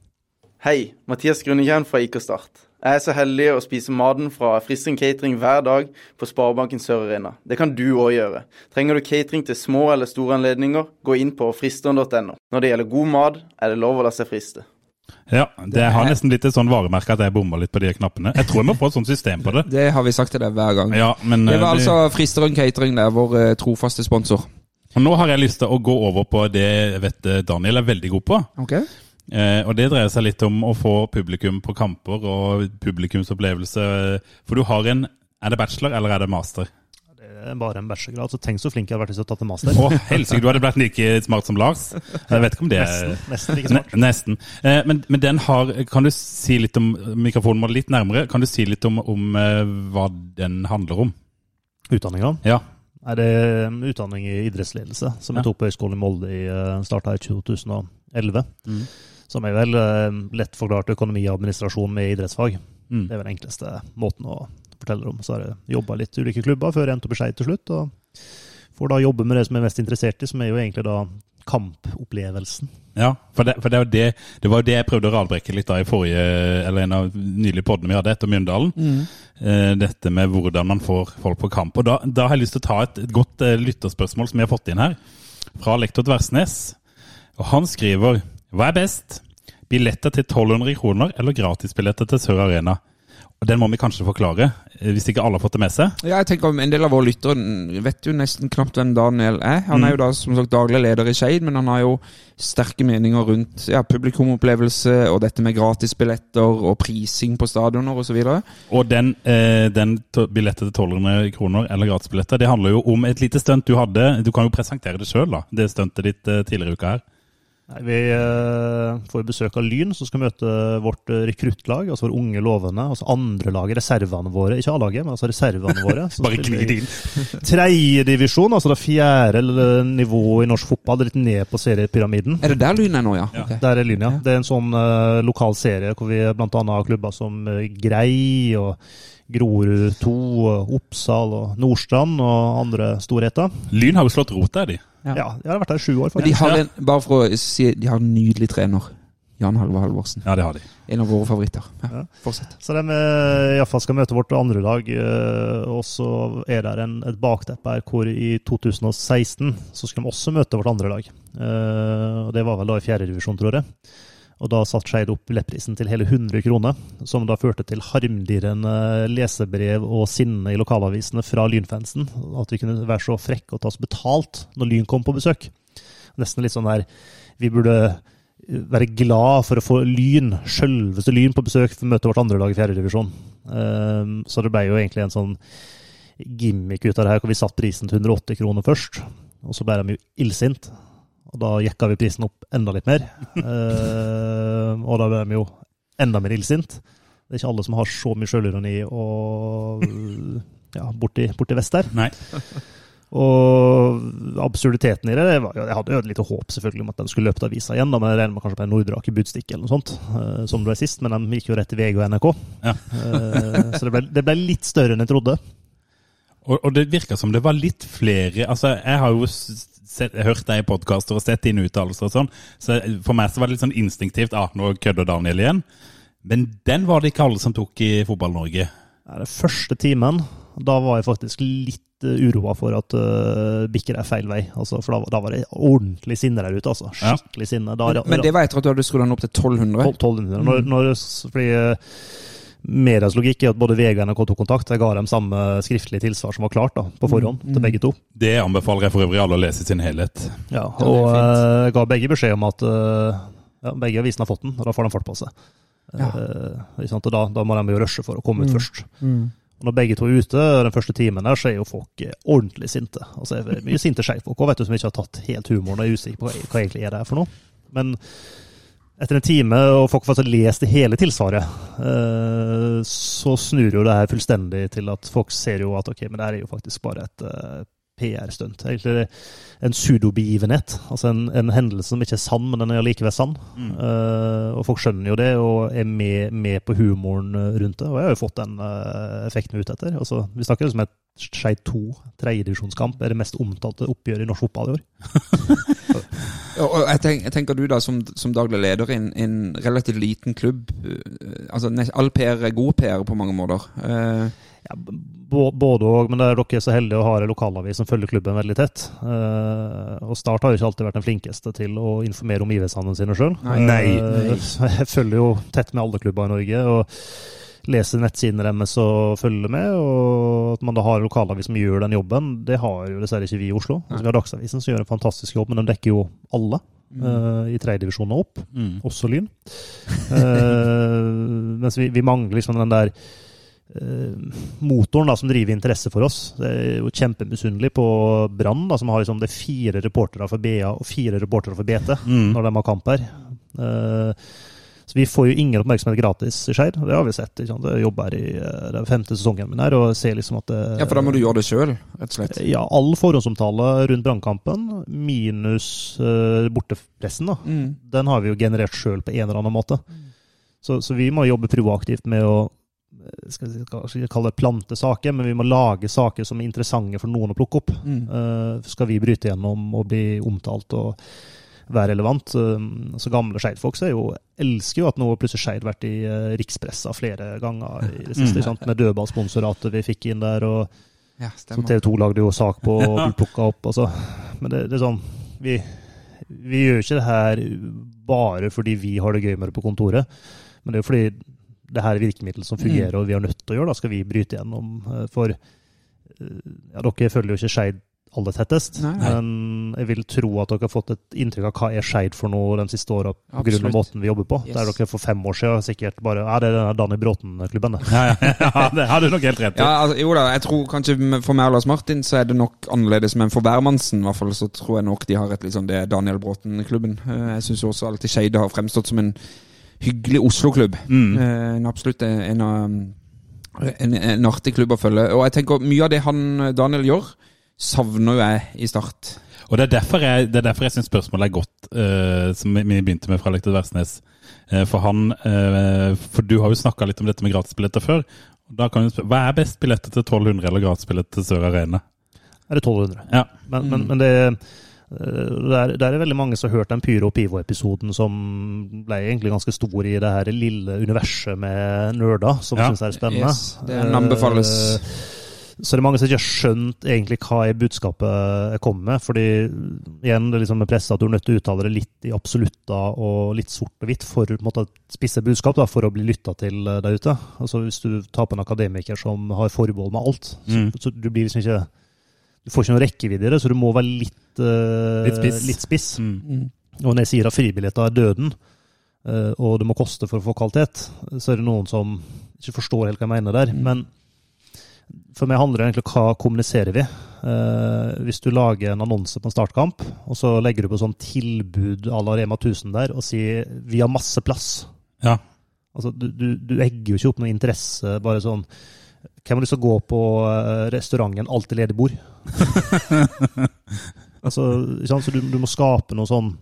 Hei, Mathias Grunnekjern fra IK Start. Jeg er så heldig å spise maten fra Fristring Catering hver dag på Sparebanken Sør Arena. Det kan du òg gjøre. Trenger du catering til små eller store anledninger, gå inn på fristeren.no. Når det gjelder god mat, er det lov å la seg friste. Ja, Det har nesten blitt et sånn varemerke at jeg bomma litt på de knappene. Jeg tror jeg må få et sånt system på det. Det har vi sagt til deg hver gang. Ja, men Det eh, var det- altså Fristerund Catering, der, vår eh, trofaste sponsor. Og nå har jeg lyst til å gå over på det jeg vet eh, Daniel er veldig god på. Okay. Eh, og det dreier seg litt om å få publikum på kamper og publikumsopplevelse. For du har en Er det bachelor eller er det master? Er bare en bachelorgrad, så tenk så flink jeg hadde vært hvis jeg hadde tatt en master. Å, helsike, du hadde blitt like smart som Lars. Jeg vet ikke om det er Nesten, nesten ikke smart. Nesten. Eh, men, men den har Kan du si litt om Mikrofonen må litt nærmere. Kan du si litt om, om eh, hva den handler om? Utdanninga. Ja. Er det utdanning i idrettsledelse som jeg Ja. tok på Høgskolen i Molde i starta i 2011. Mm. Som er vel eh, lett forklart økonomi og administrasjon med idrettsfag. Mm. Det er vel den enkleste måten å fortelle om. Så har jeg jobba litt i ulike klubber før jeg endte opp i Skeid til slutt. Og får da jobbe med det som jeg er mest interessert i, som er jo egentlig da kampopplevelsen. Ja, for, det, for det, var det, det var jo det jeg prøvde å radbrekke litt da i forrige, eller en av nylige poddene vi hadde etter Mjøndalen. Eh, dette med hvordan man får folk på kamp. Og da, da har jeg lyst til å ta et, et godt eh, lytterspørsmål som vi har fått inn her, fra lektor Tversnes. Og han skriver Hva er best? Billetter til 1200 kroner eller gratisbilletter til Sør Arena? Og Den må vi kanskje forklare, eh, hvis ikke alle har fått det med seg. Ja, jeg tenker En del av våre lyttere vet jo nesten knapt hvem Daniel er. Han er jo da som sagt daglig leder i Skeid, men han har jo sterke meninger rundt ja, publikumopplevelse og dette med gratisbilletter og prising på stadioner osv. Og den, eh, den billettet til 1200 kroner eller gratisbilletter, det handler jo om et lite stunt du hadde. Du kan jo presentere det sjøl, da. Det stuntet ditt eh, tidligere i uka her. Nei, vi eh, får besøk av Lyn, som skal møte vårt eh, rekruttlag, altså våre unge lovende. Altså andre laget, reservene våre. Ikke A-laget, men altså reservene våre. *laughs* Bare gli i det inn. *laughs* Tredjedivisjon, altså det fjerde nivået i norsk fotball. Det er Litt ned på seriepyramiden. Er det der Lyn er nå, ja? Ja. Ok. Der er Lyn, ja. Det er en sånn uh, lokal serie hvor vi bl.a. har klubber som uh, Grei og Grorud 2, og Oppsal og Nordstrand og andre storheter. Lyn har jo slått rot der, de. Ja. Ja, jeg har vært der i sju år, Men de har en, bare for å si De har en nydelig trener. Jan Halvor Halvorsen. Ja, det har de. En av våre favoritter. Ja, Ja. Fortsett. Så de iallfall i hvert fall skal møte vårt andre lag, eh, og så er det en, et bakteppe her hvor i 2016 så skal de også møte vårt andre lag. Eh, og Det var vel da i fjerdedivisjon, tror jeg. Og da satte Skeid opp billettprisen til hele 100 kroner, som da førte til harmdirrende lesebrev og sinne i lokalavisene fra Lynfansen. At vi kunne være så frekke og ta oss betalt når Lyn kom på besøk. Nesten litt sånn der Vi burde være glad for å få Lyn, sjølveste Lyn, på besøk for å møte vårt andre lag i fjerdedivisjon. Um, så det ble jo egentlig en sånn gimmick ut av det her, hvor vi satte prisen til 180 kroner først. Og så ble de jo illsint. Og da jekka vi prisen opp enda litt mer. *laughs* Eh, og da ble de jo enda mer illsint. Det er ikke alle som har så mye sjølironi og ja, borti, borti vest der. Nei. *laughs* Og absurditeten i det, var, Jeg hadde jo et lite håp selvfølgelig om at de skulle løpe til avisa igjen, da, men jeg regner med kanskje på en Nordrake Budstikke eller noe sånt, eh, som det var sist. Men de gikk jo rett til VG og NRK. Ja. Eh, så det ble, det ble litt større enn jeg trodde. Og, og det virka som det var litt flere Altså, jeg har jo s- hørt deg i podkaster og sett dine uttalelser og sånn, så for meg så var det litt sånn instinktivt ah, nå kødder Daniel igjen. Men den var det ikke alle som tok i Fotball-Norge. Ja, Den første timen, da var jeg faktisk litt uh, uroa for at uh, bikker er feil vei. Altså, for da, da var det ordentlig sinne der ute. altså. Ja. Skikkelig sinne. Da, Men det var etter at du hadde skrudd den opp til 1200. 1200. Når, når, fordi uh, Medias logikk er at både VG og NRK tok kontakt. Jeg ga dem samme skriftlige tilsvar som var klart da, på forhånd til begge to. Det anbefaler jeg for øvrig alle å lese i sin helhet. Ja, og uh, jeg ga begge beskjed om at uh, ja, begge avisene har fått den, og da får de fart på seg. Ja. Eh. Og da, da må de jo rushe for å komme ut Mm. først. Og når begge to er ute, den første timen der, så er jo folk eh, ordentlig sinte. Altså, det er mye sinte skeivfolk òg, vet du, som ikke har tatt helt humoren og er usikre på hva, hva egentlig er det her for noe. Men etter en time, og folk har lest hele tilsvaret, eh, så snur jo det her fullstendig til at folk ser jo at ok, men det her er jo faktisk bare et eh, PR-stunt. Egentlig en pseudobegivenhet. Altså en, en hendelse som ikke er sann, men den er likevel sann. Eh, og folk skjønner jo det, og er med, med på humoren rundt det. Og jeg har jo fått den eh, effekten ute etter. Altså, vi snakker liksom et Skeid 2 tredjedivisjonskamp er det mest omtalte oppgjøret i norsk fotball i år. *laughs* *laughs* Og, jeg, tenker, jeg tenker du da, som, som daglig leder i en, en relativt liten klubb eh, altså All PR er god PR på mange måter. Eh, Ja, både og, men det er dere så heldige å ha en lokalavis som følger klubben veldig tett. Eh, og Start har jo ikke alltid vært den flinkeste til å informere om omgivelsene sine sjøl. *laughs* Jeg følger jo tett med alle klubber i Norge. og Leser nettsidene deres og følge med. Og at man da har lokalavis som gjør den jobben, det har jo dessverre ikke vi i Oslo. Altså, vi har Dagsavisen som gjør en fantastisk jobb, men de dekker jo alle. eh, I tredjedivisjonen og opp, Mm. også Lyn. Uh, mens vi, vi mangler liksom den der uh, motoren da, som driver interesse for oss. Det er jo kjempemisunnelig på Brann, som har liksom det fire reportere for BA og fire reportere for BT Mm. når de har kamp her. Eh, så vi får jo ingen oppmerksomhet gratis i Skeid. Det har vi sett. Ikke sant? Jeg jobber i den er femte sesongen min her og ser liksom at det, ja, for da må du gjøre det sjøl, rett og slett. ja, all forhåndsomtale rundt brannkampen, minus uh, bortepressen, da, Mm. den har vi jo generert sjøl på en eller annen måte. Så, så vi må jobbe proaktivt med å eh, skal vi kalle det plante saker, men vi må lage saker som er interessante for noen å plukke opp. Mm. Uh, skal vi bryte gjennom og bli omtalt og være relevant. eh, så gamle Skeid-folk er elsker jo at nå plutselig Skeid vært i uh, rikspressa flere ganger i det siste. Mm. Med dødballsponsoratet vi fikk inn der. og Ja, som. TV 2 lagde jo sak på og *laughs* ble plukka opp. Altså. Men det, det er sånn vi, vi gjør ikke det her bare fordi vi har det gøy med det på kontoret. Men det er jo fordi det her er virkemiddel som fungerer, og vi er nødt til å gjøre. Da skal vi bryte gjennom. eh, For eh, ja, dere følger jo ikke Skeid aller tettest. Nei. Men jeg vil tro at dere har fått et inntrykk av hva er Skeid for noe de siste åra, pga. Måten vi jobber på. Yes. Der dere for fem år siden sikkert bare Ja, det er den Danny Bråten-klubben, det. *laughs* Ja, ja, ja, det har du nok helt rett i. Ja, altså, jo da, jeg tror kanskje for meg og Lars Martin så er det nok annerledes, men for hvermannsen i hvert fall så tror jeg nok de har et litt sånn det er Daniel Bråten-klubben. Eh, Jeg syns også alltid Skeid har fremstått som en hyggelig Oslo-klubb. Mm. Eh, En absolutt en, av en, en artig klubb å følge. Og jeg tenker mye av det han Daniel gjør, savner jo jeg i Start. Og det er derfor jeg, det er derfor jeg syns spørsmålet er godt, uh, som vi- vi begynte med fra Lektor Versnes. Uh, for han uh, For du har jo snakka litt om dette med gratisbilletter før. Da kan du spørre, Hva er best billetter til 1200 eller gratisbillett til Sør Arena? Er det 1200? Ja. Men, men, men det, det, er, det er veldig mange som har hørt den Pyro og Pivo-episoden som ble egentlig ganske stor i det her lille universet med nerder, som Ja. synes det er spennende. Yes, det anbefales. Eh, Så det er mange som ikke har skjønt egentlig hva er budskapet jeg kommer med. fordi igjen, det er liksom med pressa at du er nødt til å uttale det litt i absolutta og litt sort og hvitt for å spisse budskap da, for å bli lytta til eh, der ute. Altså Hvis du tar på en akademiker som har forbehold med alt, så, Mm. så du blir liksom ikke Du får ikke noe rekkevidde i det, så du må være litt, uh, Litt spiss. Litt spiss. Mm. Og når jeg sier at fribilletter er døden, uh, og det må koste for å få kvalitet, så er det noen som ikke forstår helt hva jeg mener der. Men For meg handler det egentlig om hva kommuniserer vi. Eh, hvis du lager en annonse på en startkamp, og så legger du på sånn tilbud à la Rema 1000 der, og sier 'vi har masse plass'. Ja. Altså, du, du, du egger jo ikke opp noe interesse, bare sånn Hvem har lyst til å gå på eh, restauranten 'alltid ledig bord'? *laughs* altså? Så du, du må skape noe sånn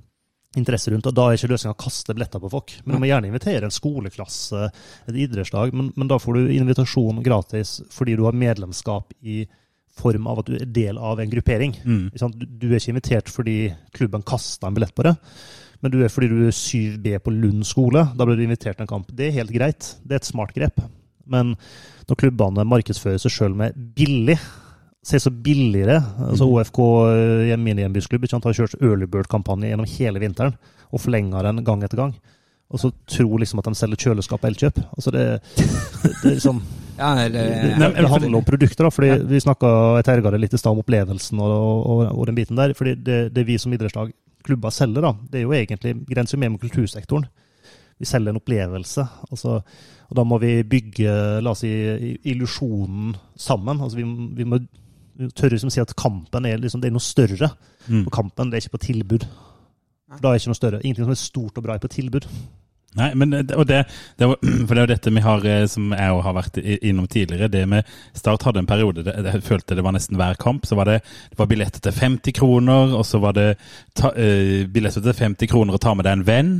interesse rundt, og da er ikke løsninga å kaste billetter på folk. Men du må gjerne invitere en skoleklasse, et idrettslag, men, men da får du invitasjon gratis fordi du har medlemskap i form av at du er del av en gruppering. Mm. Du, du er ikke invitert fordi klubben kasta en billett på det, men du er fordi du er 7B på Lund skole. Da blir du invitert til en kamp. Det er helt greit. Det er et smart grep. Men når klubbene markedsfører seg sjøl med billig ser så billigere. altså OFK, eh, min hjembyklubb, ikke sant, har kjørt early bird-kampanje gjennom hele vinteren og forlenga den gang etter gang. Og så tror liksom at de selger kjøleskap og Elkjøp. Altså det, det, det er sånn *laughs* Ja, det, det, det, det handler om produkter, da. fordi Vi snakka litt i stad om opplevelsen og, og, og, den biten der. fordi det, det vi som idrettslag, klubber, selger, da, det er jo egentlig grenser mer med kultursektoren. Vi selger en opplevelse. altså og da må vi bygge la oss si, illusjonen sammen. altså Vi, vi må tørre liksom si at kampen er, liksom, det er noe større. Mm. Og kampen det er ikke på tilbud. For da er ikke noe større. Ingenting som er stort og bra er på tilbud. Nei, men det, og det, det var, *clears throat* For det er jo dette vi har, eh, som jeg har vært innom tidligere. Det med Start hadde en periode det, Jeg følte det var nesten hver kamp. Så var det, det var billetter til 50 kroner, og så var det ta, uh, billetter til 50 kroner å ta med deg en venn.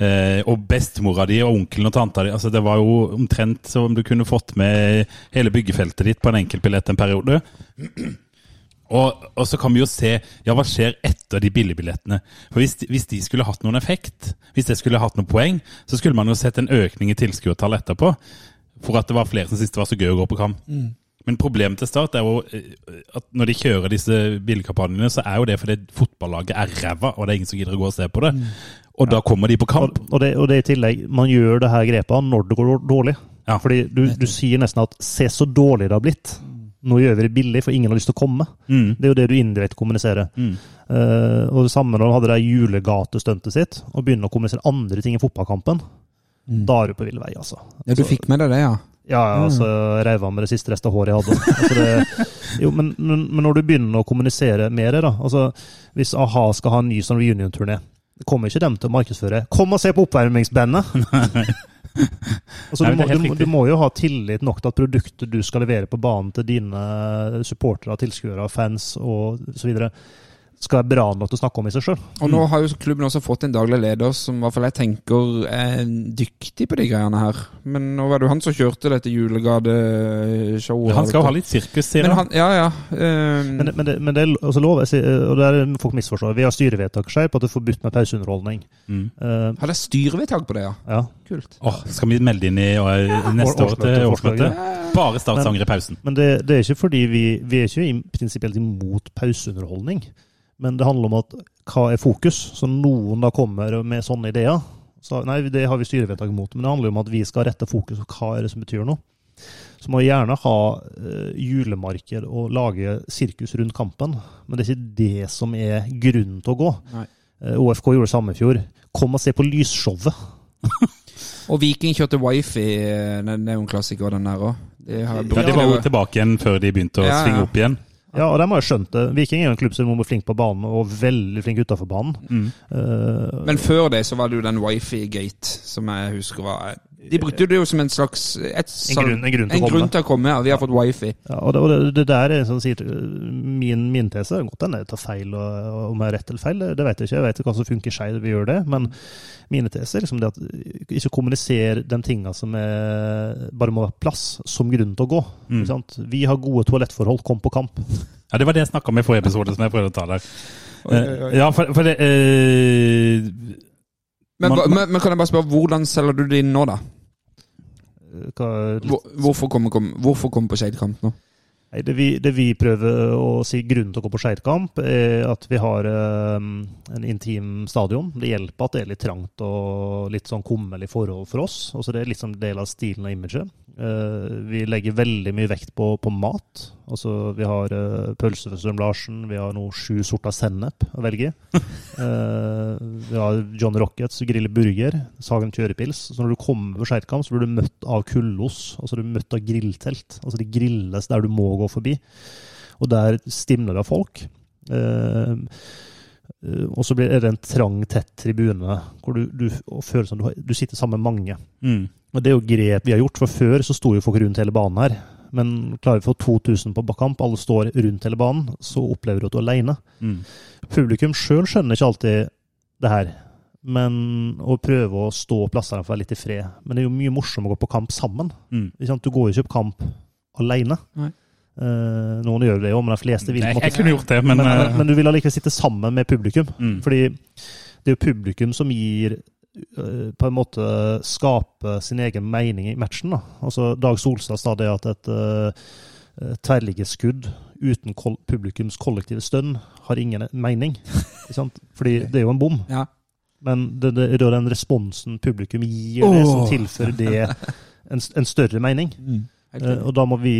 Eh, og bestemora di og onkelen og tanta di. altså Det var jo omtrent som du kunne fått med hele byggefeltet ditt på en enkeltbillett en periode. Og, og så kan vi jo se ja, hva skjer etter de billigbillettene. For hvis, de- hvis de skulle hatt noen effekt, hvis det skulle hatt noen poeng, så skulle man jo sett en økning i tilskuertall etterpå. For at det var flere som syntes det var så gøy å gå på kamp. Men problemet til Start er jo eh, at når de kjører disse billigkampanjene, så er jo det fordi fotballaget er ræva, og det er ingen som gidder å gå og se på det. Og da kommer de på kamp. Og, og, det, og det i tillegg, man gjør det her grepet når det går dårlig. Ja. Fordi du, du sier nesten at 'se så dårlig det har blitt'. Nå gjør vi det billig, for ingen har lyst til å komme. Mm. Det er jo det du indirekte kommuniserer. Mm. Uh, og det samme når du hadde det julegatestuntet sitt, og begynner å kommunisere andre ting i fotballkampen. Da er du på vill vei, altså. ja, du fikk med deg det, ja. Ja, ja, altså, reiv av med det siste restet av håret jeg hadde. Altså, det, *laughs* jo, men, men, men når du begynner å kommunisere mer, da altså, Hvis a-ha skal ha en ny sånn reunion-turné, kommer ikke dem til å markedsføre. 'Kom og se på oppvarmingsbandet'! *laughs* altså, du, må, du, du må jo ha tillit nok til at produktet du skal levere på banen til dine supportere, tilskuere, fans videre, skal være bra nok til å snakke om i seg sjøl. Og nå har jo klubben også fått en daglig leder som i hvert fall jeg tenker er dyktig på de greiene her. Men nå var det jo han som kjørte dette julegadeshowet. Han skal jo ha litt sirkus, sier Men han. han, ja, ja. Um... Men, men, det, men det er altså lov, jeg sier, og det er folk misforstår. Vi har styrevedtak skjer på at det er forbudt med pauseunderholdning. Mm. Uh, har dere styrevedtak på det, ja? ja. Kult. Åh, skal vi melde inn i øh, neste år til Årsmøte, årsmøtet? Bare Start sanger i pausen. Men det, det er ikke fordi vi Vi er ikke i- prinsipielt imot pauseunderholdning. Men det handler om at hva er fokus? Så noen da kommer med sånne ideer. Så, nei, det har vi styrevedtak imot. Men det handler om at vi skal rette fokus på hva er det som betyr noe. Så må vi gjerne ha eh, julemarked og lage sirkus rundt kampen. Men det er ikke det som er grunnen til å gå. Nei. Eh, OFK gjorde det samme i fjor. Kom og se på lysshowet. *laughs* Og Viking kjørte wifi. eh, Det det er jo en klassiker, den der òg. Ja, de var jo tilbake igjen før de begynte å Ja, ja. svinge opp igjen. Ja, og de har jo skjønt det. Viking er jo en klubb som er flink på banen og veldig flink utafor banen. Mm. Uh, Men før det så var det jo den wifi-gate, som jeg husker var De brukte det jo som en slags et, En grunn- en grunn til å en grunn til å komme. Ja, vi har fått wifi. Ja, og det, og det, det der er sånn, sier, min, min tese godt hende jeg tar feil, og om jeg har rett eller feil, det, vet jeg ikke. Jeg vet ikke hva som funker skeivt, vi gjør det. Men mine teser er liksom det at ikke kommuniser de tinga som er, bare må ha plass, som grunn til å gå. Mm. Sant? Vi har gode toalettforhold, kom på kamp. Ja, Det var det jeg snakka om i forrige episode, som jeg prøvde å ta der. Oi, oi, oi. Eh, Ja, for, for det eh, Men, Man- men, men kan jeg bare spørre, hvordan selger du det inn nå, da? Hva, Hvor, hvorfor komme kom, kom på Skeid-kamp nå? Nei, det, vi, det vi prøver å si grunnen til å gå på Skeidkamp, er at vi har eh, en intim stadion. Det hjelper at det er litt trangt og litt sånn kummerlig forhold for oss. Også det er litt sånn del av stilen og imaget. Eh, vi legger veldig mye vekt på, på mat. Altså, vi har uh, pølse fra Strøm Larsen, vi har nå sju sorter sennep å velge i. *laughs* vi har John Rockets griller burger, Sagen kjørepils. Så når du kommer på Skeidkamp, så blir du møtt av kullos. Altså du blir møtt av grilltelt. Altså de grilles der du må gå forbi. Og der stimler det av folk. Eh, eh, og så blir det en trang, tett tribune hvor du, du føler som du, har- du sitter sammen med mange. Mm. Og det er jo grep vi har gjort, for før så sto jo folk rundt hele banen her. Men klarer vi å få 2000 på kamp, alle står rundt hele banen, så opplever du at du er alene. Mm. Publikum sjøl skjønner ikke alltid det her. Men å prøve å stå plassene for å være litt i fred. Men det er jo mye morsommere å gå på kamp sammen. Mm. Ikke sant? Du går jo ikke på kamp alene. Eh, noen gjør det jo, men de fleste vil på jeg kunne gjort det, men, men, men, eh, men du vil allikevel sitte sammen med publikum. mm. Fordi det er jo publikum som gir på en måte skape sin egen mening i matchen. da. Altså Dag Solstad sa det at et uh, tverrliggerskudd uten kol publikums kollektive stønn har ingen mening. Fordi *laughs* det er jo en bom. Ja. Men det, det er den responsen publikum gir, det som tilfører det en, en større mening. Mm. Uh, og da må vi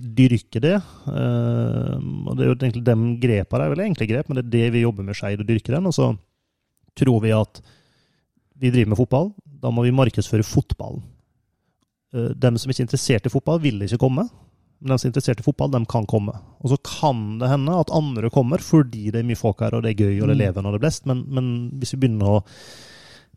dyrke det. Uh, og det er jo egentlig de grepene er vel egentlig grep, men det er det vi jobber med Skeid, å dyrke den. Og så tror vi at vi driver med fotball, da må vi markedsføre fotballen. Eh, dem som ikke er interessert i fotball, vil ikke komme. Men de som er interessert i fotball, de kan komme. Og så kan det hende at andre kommer fordi det er mye folk her, og det er gøy, og det er levende, og det er blest. Men, men hvis vi begynner å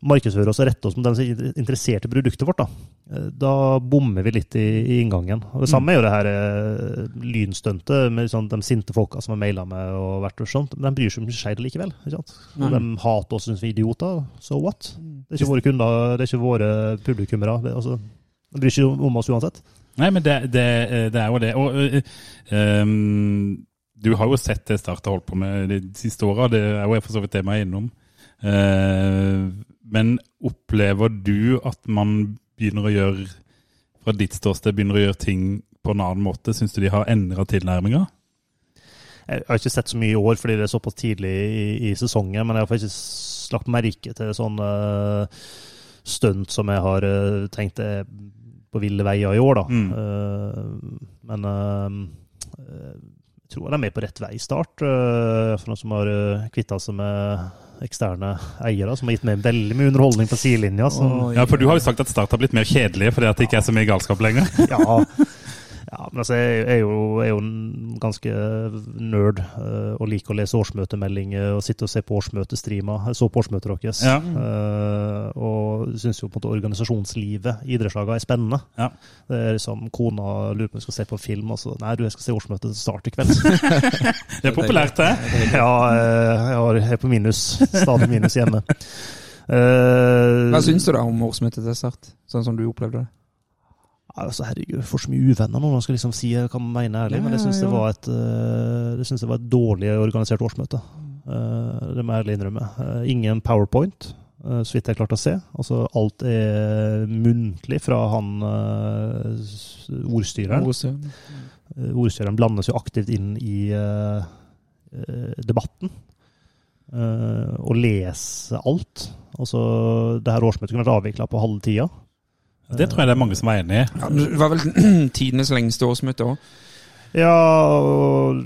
markedsføre oss og rette oss mot dem som er interessert i produktet vårt, da, eh, da bommer vi litt i, i inngangen. Og Det samme er jo det her eh, lynstuntet med sånn, de sinte folka som har maila med og vært og sånt. Men de bryr seg om Skeid likevel. Ikke sant? Mm. De hater oss syns vi er idioter. So what? Det er ikke våre kunder, det er ikke våre publikummere. Det, altså, de bryr seg om oss uansett. Nei, men det, det, det er jo det. Og øhm, du har jo sett det Start har holdt på med de siste åra. Det er jo for så vidt det vi er innom. Eh, men opplever du at man begynner å gjøre, fra ditt ståsted, begynner å gjøre ting på en annen måte? Syns du de har endra tilnærminga? Jeg har ikke sett så mye i år fordi det er såpass tidlig i, i sesongen, men jeg har faktisk lagt merke til sånne stunt som jeg har eh, tenkt er på ville veier i år, da. Mm. Eh, men eh, jeg tror de er med på rett vei i start. eh, for noen som har uh, kvitta seg med eksterne eiere, som har gitt meg veldig mye underholdning på sidelinja. Så, Ja, for du har jo sagt at Start har blitt mer kjedelig fordi det ikke er så mye galskap lenger. ja. Ja, men altså, jeg er jo, er jo en ganske nerd eh, og liker å lese årsmøtemeldinger og sitte og se på årsmøtestreamer. Jeg så på årsmøtet deres, Ja. uh, og syns jo på en måte organisasjonslivet i idrettslagene er spennende. Ja. Det er liksom Kona lurer på om hun skal se på film, og så Nei, du, jeg skal se årsmøtet til start i kveld. *laughs* Det er populært, det. ja, eh, jeg er på minus. Stadig minus hjemme. Uh, Hva syns du da om årsmøtet til Start, sånn som du opplevde det? Altså, herregud, for så mye uvenner nå når man skal liksom si hva man mener ærlig, men jeg syns det, var et, eh, det synes jeg var et dårlig organisert årsmøte. Eh, det må jeg ærlig innrømme. Eh, ingen powerpoint, så vidt jeg klarte å se. Altså, alt er muntlig fra han ordstyreren. Ordstyreren blandes jo aktivt inn i debatten. og leser alt. Altså, det her årsmøtet kunne vært avvikla på halve tida. Det tror jeg det er mange som er enig i. Ja, det var vel *clears throat* tidenes lengste årsmøte òg. Ja, og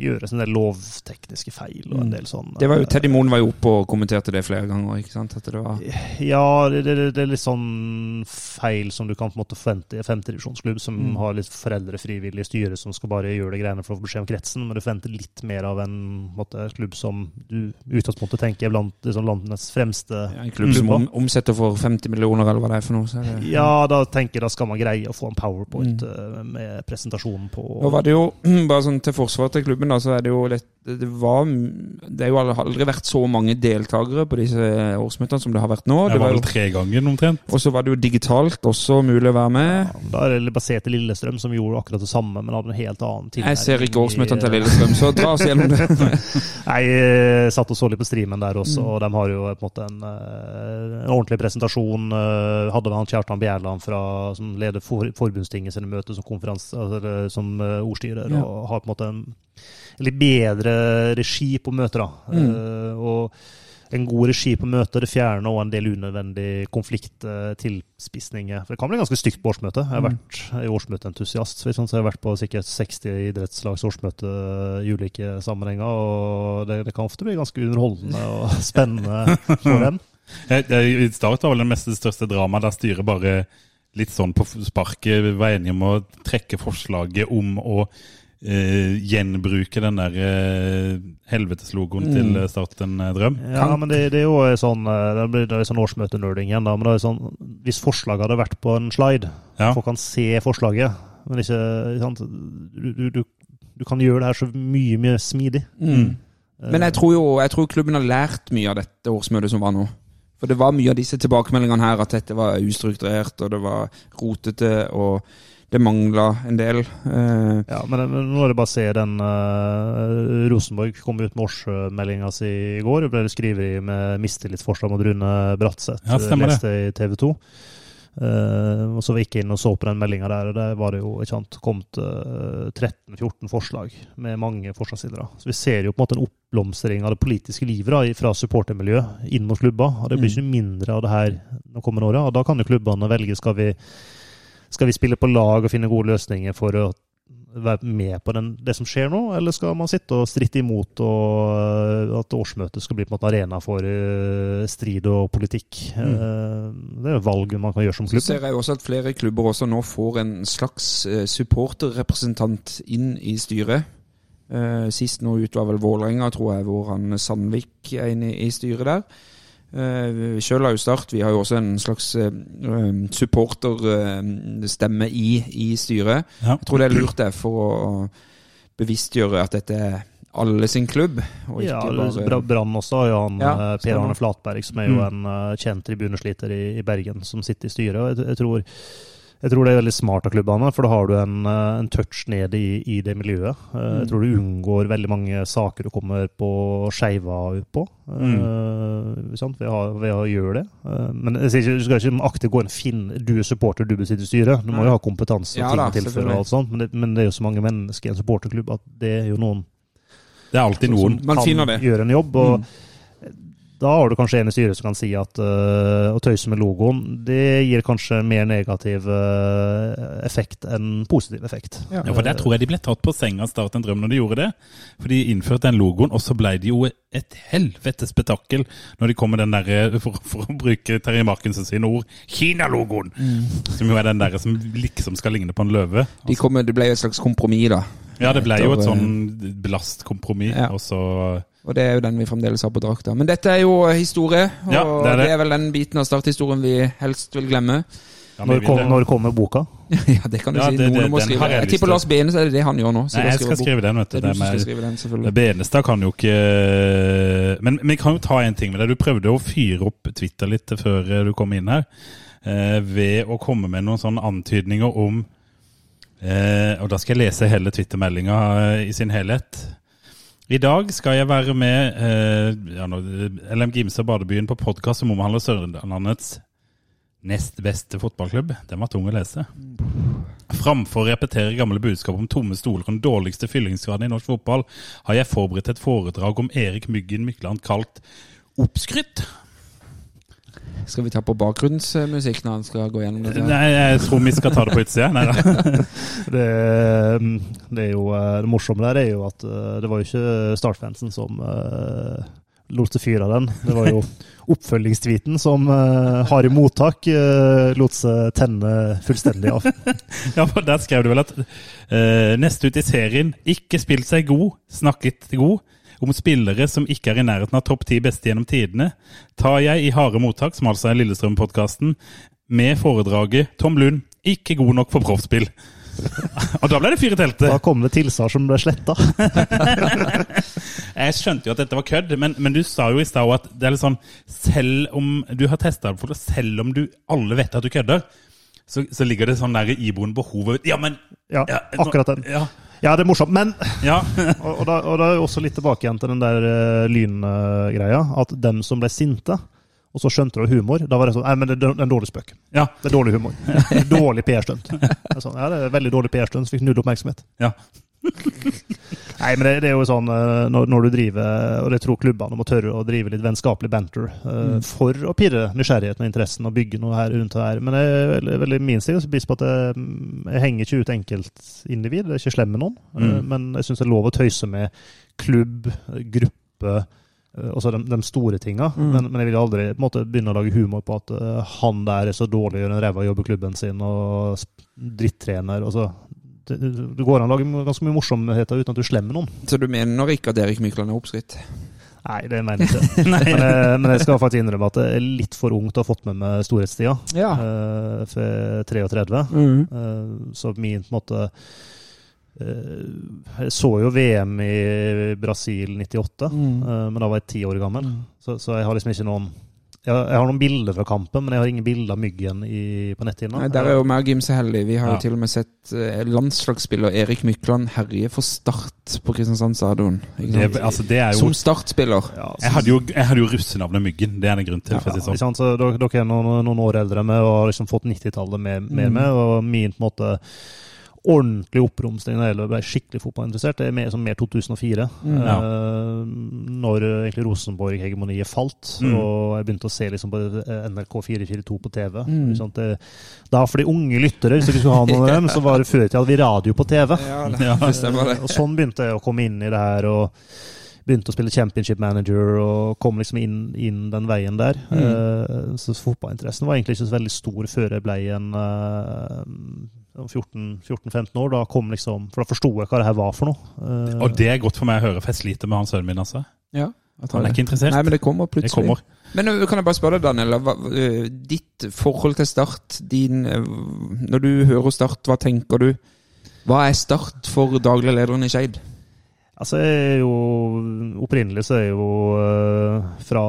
gjøres en del lovtekniske feil og en del sånn Det var jo, Teddy Moen var jo oppe og kommenterte det flere ganger. ikke sant? Det var Ja, det, det, det er litt sånn feil som du kan på en måte forvente i en femtedivisjonsklubb som Mm. har litt foreldrefrivillig styre som skal bare gjøre det greiene for å få beskjed om kretsen, men du forventer litt mer av en måte, klubb som du utgangspunktet tenker er blant liksom, landets fremste ja, en klubb som om, omsetter for 50 millioner, eller hva det er for noe. Så er Ja, da tenker jeg da skal man greie å få en powerpoint mm. med presentasjonen på Nå var det jo, *clears throat* bare sånn til forsvar til klubben, da, så er det jo litt det, var, det er jo aldri vært så mange deltakere på disse årsmøtene som det har vært nå. Det var var vel tre ganger omtrent. og så var det jo digitalt også mulig å være med. Ja, Da er det basert i Lillestrøm, som gjorde akkurat det samme, men hadde en helt annen Jeg ser ikke årsmøtene til Lillestrøm, så dra oss gjennom det. *laughs* Nei, jeg satt og så litt på streamen der også, Mm. og de har jo på en måte en, eh, en ordentlig presentasjon. Hadde Hadde han Kjartan Bjerland fra, som leder for, forbundstinget sine møter som, konferans, altså, som eh, ordstyrer, Ja. og har på en måte en litt bedre regi på møter. da. Mm. Uh, og en god regi på møter Det fjerner også en del unødvendig konflikt, eh. For det kan bli ganske stygt på årsmøtet. Jeg har vært årsmøteentusiast, så jeg har vært på sikkert 60 idrettslags årsmøte i ulike sammenhenger. Og det, det kan ofte bli ganske underholdende og *laughs* spennende for dem. I start var vel det meste største dramaet der styret bare litt sånn på sparket var enige om å trekke forslaget om å eh, gjenbruke den der uh, helveteslogoen til eh, Start en drøm. Ja, men det, det er jo sånn Det blir det er sånn årsmøtenerding igjen, da. Men det er sånn, hvis forslaget hadde vært på en slide, Ja. folk kan se forslaget, men ikke sant? Du, du, du, du kan gjøre det her så mye, mye smidig. Mm. Men jeg tror jo jeg tror klubben har lært mye av dette årsmøtet som var nå. For det var mye av disse tilbakemeldingene her at dette var ustrukturert, og det var rotete, og det mangla en del. Eh, Ja, men, men nå er det bare å se den eh, Rosenborg kom ut med årsmeldinga si i går. Det ble skrevet med mistillitsforslag mot Rune Bratseth. Ja, stemmer det. leste i TV 2. og så var jeg ikke inn og så på den meldinga der, og der var det jo ikke sant, kommet eh, 13-14 forslag med mange forslagsstillere. Så vi ser jo på en måte en oppblomstring av det politiske livet da, fra supportermiljøet inn mot klubba. Og det blir ikke mindre av det her de kommende åra. Da kan jo klubbene velge skal vi skal vi spille på lag og finne gode løsninger for å være med på den, det som skjer nå, eller skal man sitte og stritte imot og at årsmøtet skal bli på en måte arena for øh, strid og politikk? Mm. det er jo valg man kan gjøre som Så klubb. ser jeg også at flere klubber også nå får en slags eh, supporterrepresentant inn i styret. Eh, sist nå ut var vel Vålerenga, tror jeg, hvor han Sandvik er inne i styret der. Uh, Sjøl har jo Start, vi har jo også en slags uh, supporterstemme i, i styret. Ja. Jeg tror det er lurt det for å bevisstgjøre at dette er alle sin klubb, og ikke Ja, bare Brann også har jo han Ja, eh, Per. Arne Flatberg, som er jo en eh, kjent tribunesliter i, i Bergen, som sitter i styret. og jeg, jeg tror jeg tror det er veldig smart av klubbene, for da har du en, eh, en touch ned i, i det miljøet. Eh, Jeg tror du unngår veldig mange saker du kommer på skeiva på, eh, sant? Ved, å, ved å gjøre det. Uh, Men jeg sier ikke, du skal ikke aktivt gå inn og finne Du er supporter, du besitter styret. Du må jo ha kompetanse og Ja ting å tilføre, og alt sånt, men det, men det er jo så mange mennesker i en supporterklubb at det er jo noen Det er alltid noen. Man kan finner det. en jobb. og Da har du kanskje en i styret som kan si at uh, å tøyse med logoen, det gir kanskje mer negativ uh, effekt enn positiv effekt. Ja, for Der tror jeg de ble tatt på senga av Start en drøm når de gjorde det. For de innførte den logoen, og så ble det jo et helvetes spetakkel når de kom med den derre, for, for å bruke Terje Markensen sine ord, Kina-logoen! Som jo er den derre som liksom skal ligne på en løve. De kom, Det ble jo et slags kompromiss, da. Ja, det ble jo et sånn belastkompromiss, Ja. og så Og det er jo den vi fremdeles har på drakta. Men dette er jo historie, og Ja, det er det. det er vel den biten av starthistorien vi helst vil glemme. ja, Når, kom, når kommer boka? *laughs* ja, det kan du Ja, si. det- Noen det- må skrive. jeg Jeg tipper. Lars Bene, så er det det han gjør nå. Nei, jeg skal skrive den, vet du. Det med- skrive den, selvfølgelig. Benestad kan jo ikke Men vi kan jo ta en ting med det. Du prøvde å fyre opp Twitter litt før du kom inn her, eh, ved å komme med noen sånne antydninger om eh, Og da skal jeg lese hele Twitter-meldinga eh, i sin helhet. I dag skal jeg være med eh, ja, LM Gimse Badebyen på podkast som omhandler Sørlandets nest beste fotballklubb. Den var tung å lese. Framfor å repetere gamle budskap om tomme stoler og den dårligste fyllingsgraden i norsk fotball, har jeg forberedt et foredrag om Erik Myggen Mykland kalt Oppskrytt. Skal vi ta på bakgrunnsmusikk når han skal gå gjennom dette? Nei, jeg tror vi skal ta det på utsida. Nei da. *laughs* Det, mm, det, er jo, eh, det morsomme der er jo at eh, det var jo ikke Start-fansen som uh, lot seg fyre av den. Det var jo *laughs* oppfølgingstweeten som uh, har i mottak uh, lot seg tenne fullstendig av. *laughs* Ja, for Der skrev du vel at uh, neste ut i serien ikke spilt seg god, snakket god. Om spillere som ikke er i nærheten av topp ti beste gjennom tidene, tar jeg i harde mottak, som altså er Lillestrøm-podkasten, med foredraget 'Tom Lund ikke god nok for proffspill'. *laughs* Og da ble det fyr i teltet. Da kom det tilsvar som ble sletta. *laughs* Jeg skjønte jo at dette var kødd, men, men du sa jo i stad at det er litt sånn Selv om du har testa det for selv om du alle vet at du kødder, så, så ligger det sånn der iboende behovet Ja, men Ja, ja, akkurat den. Ja. Ja, det er morsomt. Men ja. *laughs* og, og, da, og da er også litt tilbake igjen til den der uh, lyngreia. At dem som ble sinte, og så skjønte du humor, da var det sånn Nei, men det, er en dårlig spøk. ja. Det er dårlig humor. *laughs* Dårlig PR-stunt. Sånn, ja, det er veldig dårlig PR-stunt, så fikk null oppmerksomhet. Ja. *laughs* Nei, men det, det er jo sånn eh, når, når du driver, og det tror klubbene må tørre å drive litt vennskapelig banter mm. for å pirre nysgjerrigheten og interessen og bygge noe her rundt det her. Men det er veldig, veldig min stil så bevisst på at jeg, jeg henger ikke ut enkeltindivid, jeg er ikke slem med noen. eh, Men jeg syns det er lov å tøyse med klubb, gruppe, eh, også de, de store tinga. Men, men jeg vil aldri måte, begynne å lage humor på at eh, han der er så dårlig, gjør en ræva jobb i klubben sin og drittrener. Og Altså, det, det går an å lage ganske mye morsomheter uten at du slemmer noen. Så du mener ikke at Erik Mykland er oppskrytt? Nei, det mener jeg ikke. *laughs* men, jeg, men jeg skal faktisk innrømme at jeg er litt for ung til å ha fått med meg storhetstida. Ja. Uh, for jeg er 33. Mm. Uh, så min på en måte eh, Jeg så jo VM i Brasil 98, Mm. eh, men da var jeg ti år gammel. Så, så jeg har liksom ikke noen jeg, jeg har noen bilder fra kampen, men jeg har ingen bilder av myggen i, på netthinna. Nei, Der er jo meg og Gimse heldige. Vi har Ja. jo til og med sett eh, landslagsspiller Erik Mykland herje for Start på Kristiansand stadion. Altså, Som startspiller. Ja, så- Jeg hadde jo, jeg hadde jo russenavnet Myggen. Det er det grunn til. Ja, sånn. sant? Så dere, dere er noen, noen år eldre med og har liksom fått 90-tallet mer, med, med. Og min på en måte ordentlig oppromsting da jeg ble skikkelig fotballinteressert, det er mer, som mer 2004. Ja. Eh, når eh, egentlig Rosenborg-hegemoniet falt, Mm. og jeg begynte å se liksom på eh, NRK 442 på TV. Mm. Sånn? Det, da for de unge lyttere, hvis dere skulle ha noen av *laughs* dem, så var det før i tida hadde vi radio på TV. Ja, det, Ja. det. Og sånn begynte jeg å komme inn i det her. og Begynte å spille championship manager og kom liksom inn, inn den veien der. Eh, så fotballinteressen var egentlig ikke så veldig stor før jeg ble en eh, 14-15 år. Da kom liksom, For da forsto jeg hva det her var for noe. Uh, Og det er godt for meg å høre, for jeg sliter med han sønnen min. altså. Ja, Han er det. ikke interessert. Nei, men det kommer Det kommer. Men kan jeg bare spørre deg, Daniel. Hva, ditt forhold til Start, din, når du hører Start, hva tenker du? Hva er Start for daglig lederen i Skeid? Altså, jeg er jo Opprinnelig så er jeg jo uh, fra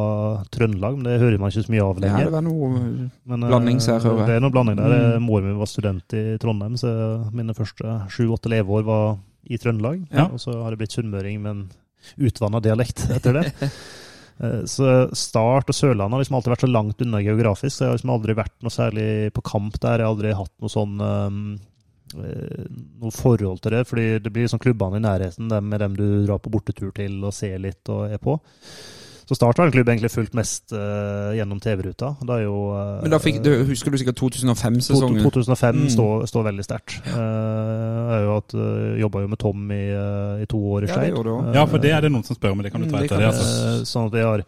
Trøndelag, men det hører man ikke så mye av Det her lenger. var noe Men, eh, blanding, så jeg hører. Mm. Det er noe blanding der. Mor mi var student i Trondheim, så mine første sju-åtte leveår var i Trøndelag. Ja. Og så har det blitt sunnmøring med en utvanna dialekt etter det. *laughs* Eh, Så Start og Sørlandet har liksom alltid vært så langt unna geografisk. så Jeg har liksom aldri vært noe særlig på kamp der. Jeg har aldri hatt noe sånn um, eh, noe forhold til det, fordi det blir sånn klubbene i nærheten, dem med dem du drar på bortetur til og ser litt og er på. Så Start har en klubb egentlig fulgt mest uh, gjennom TV-ruta. Da er jo uh, Men da fikk, du, husker du sikkert 2005-sesongen? 2005 Mm. står, stå veldig sterkt. Uh, jeg jo uh, jobba jo med Tom i, eh, i to år i Ja, det Skeid. også. Ja, for det er det noen som spør om, det kan du ta Mm, det etter kan det. altså. Eh, Sånn at vi har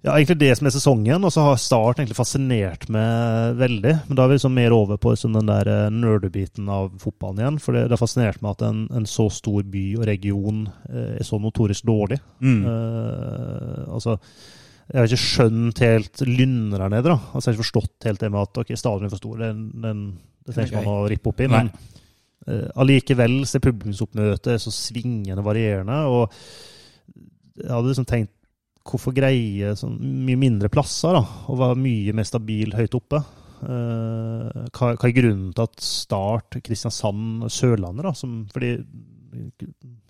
ja, egentlig det som er sesongen, og så har Start egentlig fascinert meg veldig. Men da er vi liksom mer over på liksom den der eh, nerdebiten av fotballen igjen. For det, det har fascinert meg at en, en så stor by og region eh, er så notorisk dårlig. Mm. Eh, altså jeg har ikke skjønt helt lynner her nede. da. Altså Jeg har ikke forstått helt det med at ok, stadion er for stor. Den, den, det trenger ikke man å rippe opp i. Men eh, allikevel så er publikumsoppmøtet så svingende varierende. Og jeg hadde liksom tenkt hvorfor greie sånn mye mindre plasser da, og være mye mer stabil høyt oppe? Uh, hva, hva er grunnen til at Start, Kristiansand, Sørlandet da, som, fordi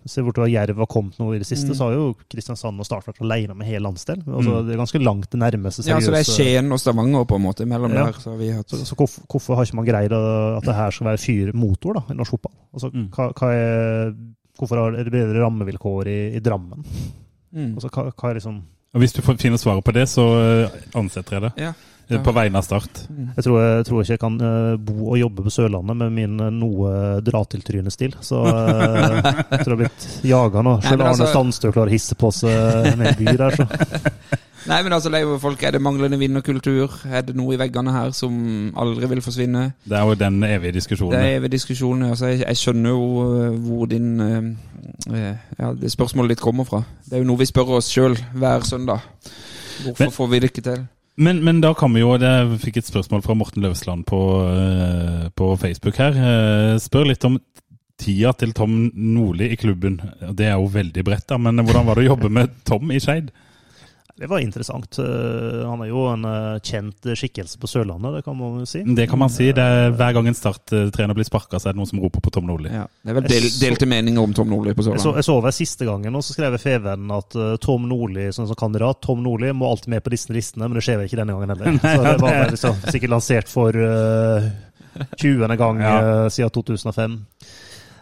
Se hvor Jerv har kommet nå i det siste, Mm. så har jo Kristiansand og Start vært alene med hele landsdelen. Altså, Mm. Det er ganske langt det nærmeste Ja, så det er seriøse- Skien og Stavanger på en måte mellom Ja. der. Så vi hatt så, så hvorfor, hvorfor har ikke man greid at det her skal være fyr motor da, i norsk fotball? Altså, Mm. hva, hva er, hvorfor er det bedre rammevilkår i, i Drammen? Mm. Altså, hva, hva er liksom Og Hvis du finner svaret på det, så eh, ansetter jeg det. Ja. På vegne av Start. Jeg tror, jeg tror ikke jeg kan eh, bo og jobbe på Sørlandet med min eh, noe dra-til-trynestil. Så *laughs* jeg tror jeg har blitt jaga nå. Selv Arne altså- Sandstø klarer å hisse på seg med by der, så. *laughs* Nei, men altså, det er det folk, er det manglende vinnerkultur? Er det noe i veggene her som aldri vil forsvinne? Det er jo den evige Det diskusjonen. er evige diskusjonen, Altså, jeg, jeg skjønner jo hvor din Ja, det spørsmålet ditt kommer fra. Det er jo noe vi spør oss sjøl hver søndag. Hvorfor Men- får vi det ikke til? Men, men da kan vi jo Jeg fikk et spørsmål fra Morten Løvsland på, eh, på Facebook her. Eh, Spør litt om tida til Tom Nordli i klubben. Det er jo veldig bredt, da, men hvordan var det å jobbe med Tom i Skeid? Det var interessant. Eh, Han er jo en eh, kjent skikkelse på Sørlandet, det kan man jo si. Det kan man si. Det er, hver gang en Start-trener blir sparka, så er det noen som roper på Tom Nordli. Ja, det er vel del, delte meninger om Tom Nordli på Jeg så, Sørlandet. jeg så over siste gangen, og så skrev jeg Fevennen at eh, Tom Nordli som, som kandidat Tom Nordli må alltid med på disse listene, men det skjer vel ikke denne gangen heller. *laughs* Så det var vel liksom, sikkert lansert for uh, 20. gang Ja. eh, siden 2005.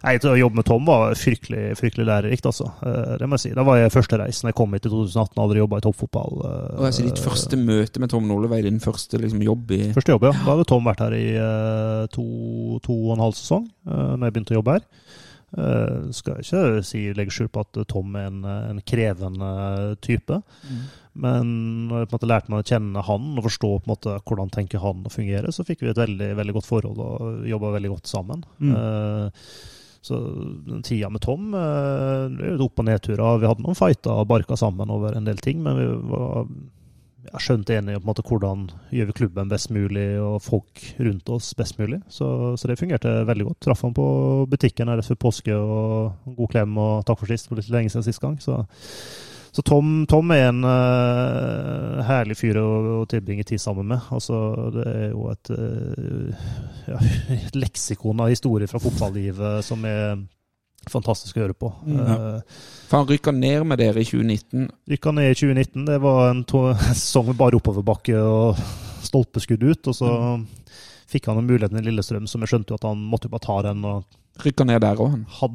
Nei, Å jobbe med Tom var fryktelig, fryktelig lærerikt, altså. Eh, Det må jeg si. Da var jeg første reisen jeg kom hit i 2018 og aldri jobba i toppfotball. eh, Og altså, ditt første møte med Tom Nordli var din første liksom, jobb i Første jobb, ja. Da hadde Tom vært her i eh, to, to og en halv sesong, uh, når jeg begynte å jobbe her. Uh, skal ikke si, legge skjul på at Tom er en, en krevende type. Men når jeg på en måte lærte meg å kjenne han og forstå på en måte hvordan tenker han og fungerer, så fikk vi et veldig, veldig godt forhold og jobba veldig godt sammen. Mm. Eh, så den tida med Tom eh, det er jo opp- og nedturer. Vi hadde noen fighter og barka sammen over en del ting, men vi var jeg skjønt enige om hvordan gjør vi klubben best mulig og folk rundt oss best mulig. Så, så det fungerte veldig godt. Traff han på butikken rett før påske og god klem og takk for sist for litt lenge siden sist gang. Så, så Tom, Tom er en uh, herlig fyr å, å tilbringe tid sammen med. Altså, det er jo et, uh, ja, et leksikon av historier fra fotballivet som er fantastisk å høre på. Eh, For han rykka ned med dere i 2019. Rykka ned i 2019. Det var en *laughs* sesong med bare oppoverbakke og stolpeskudd ut. Og så fikk han en muligheten i Lillestrøm som jeg skjønte jo at han måtte jo bare ta den. og Rykka ned der òg, han. had,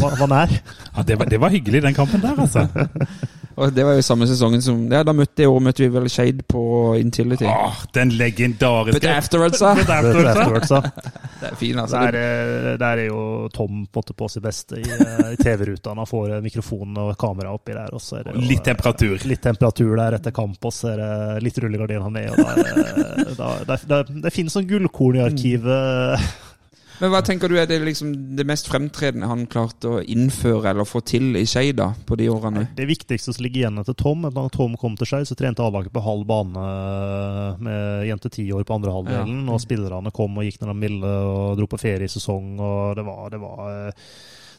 var, var nær. Ja, det, var, det var hyggelig, den kampen der, altså. *laughs* Og det var jo samme sesongen som Ja, da møtte jeg, møtte vi vel Shade på Intility. Åh, den legendariske But afterwards, da. *laughs* But Det er afterwards, da. afterwards, da. *laughs* Det er fin, altså. Der, er- der er jo Tom på, på sitt beste i, eh, i TV-ruta. Han får mikrofonen og kamera oppi der. Og så er det jo, Litt eh, temperatur. Litt temperatur der etter kamp, og så er det litt rullegardiner med. Og da, er det- da, det, det, det finnes sånn gullkorn i arkivet. *laughs* Men hva tenker du er det liksom det mest fremtredende han klarte å innføre eller få til i Skeid da, på de årene? Det viktigste som ligger igjen etter Tom, at da Tom kom til Skei, så trente A-laget på halv bane med jente ti år på andre halvdelen. Ja. Og spillerne kom og gikk når de ville, og dro på feriesesong. Og det var, det var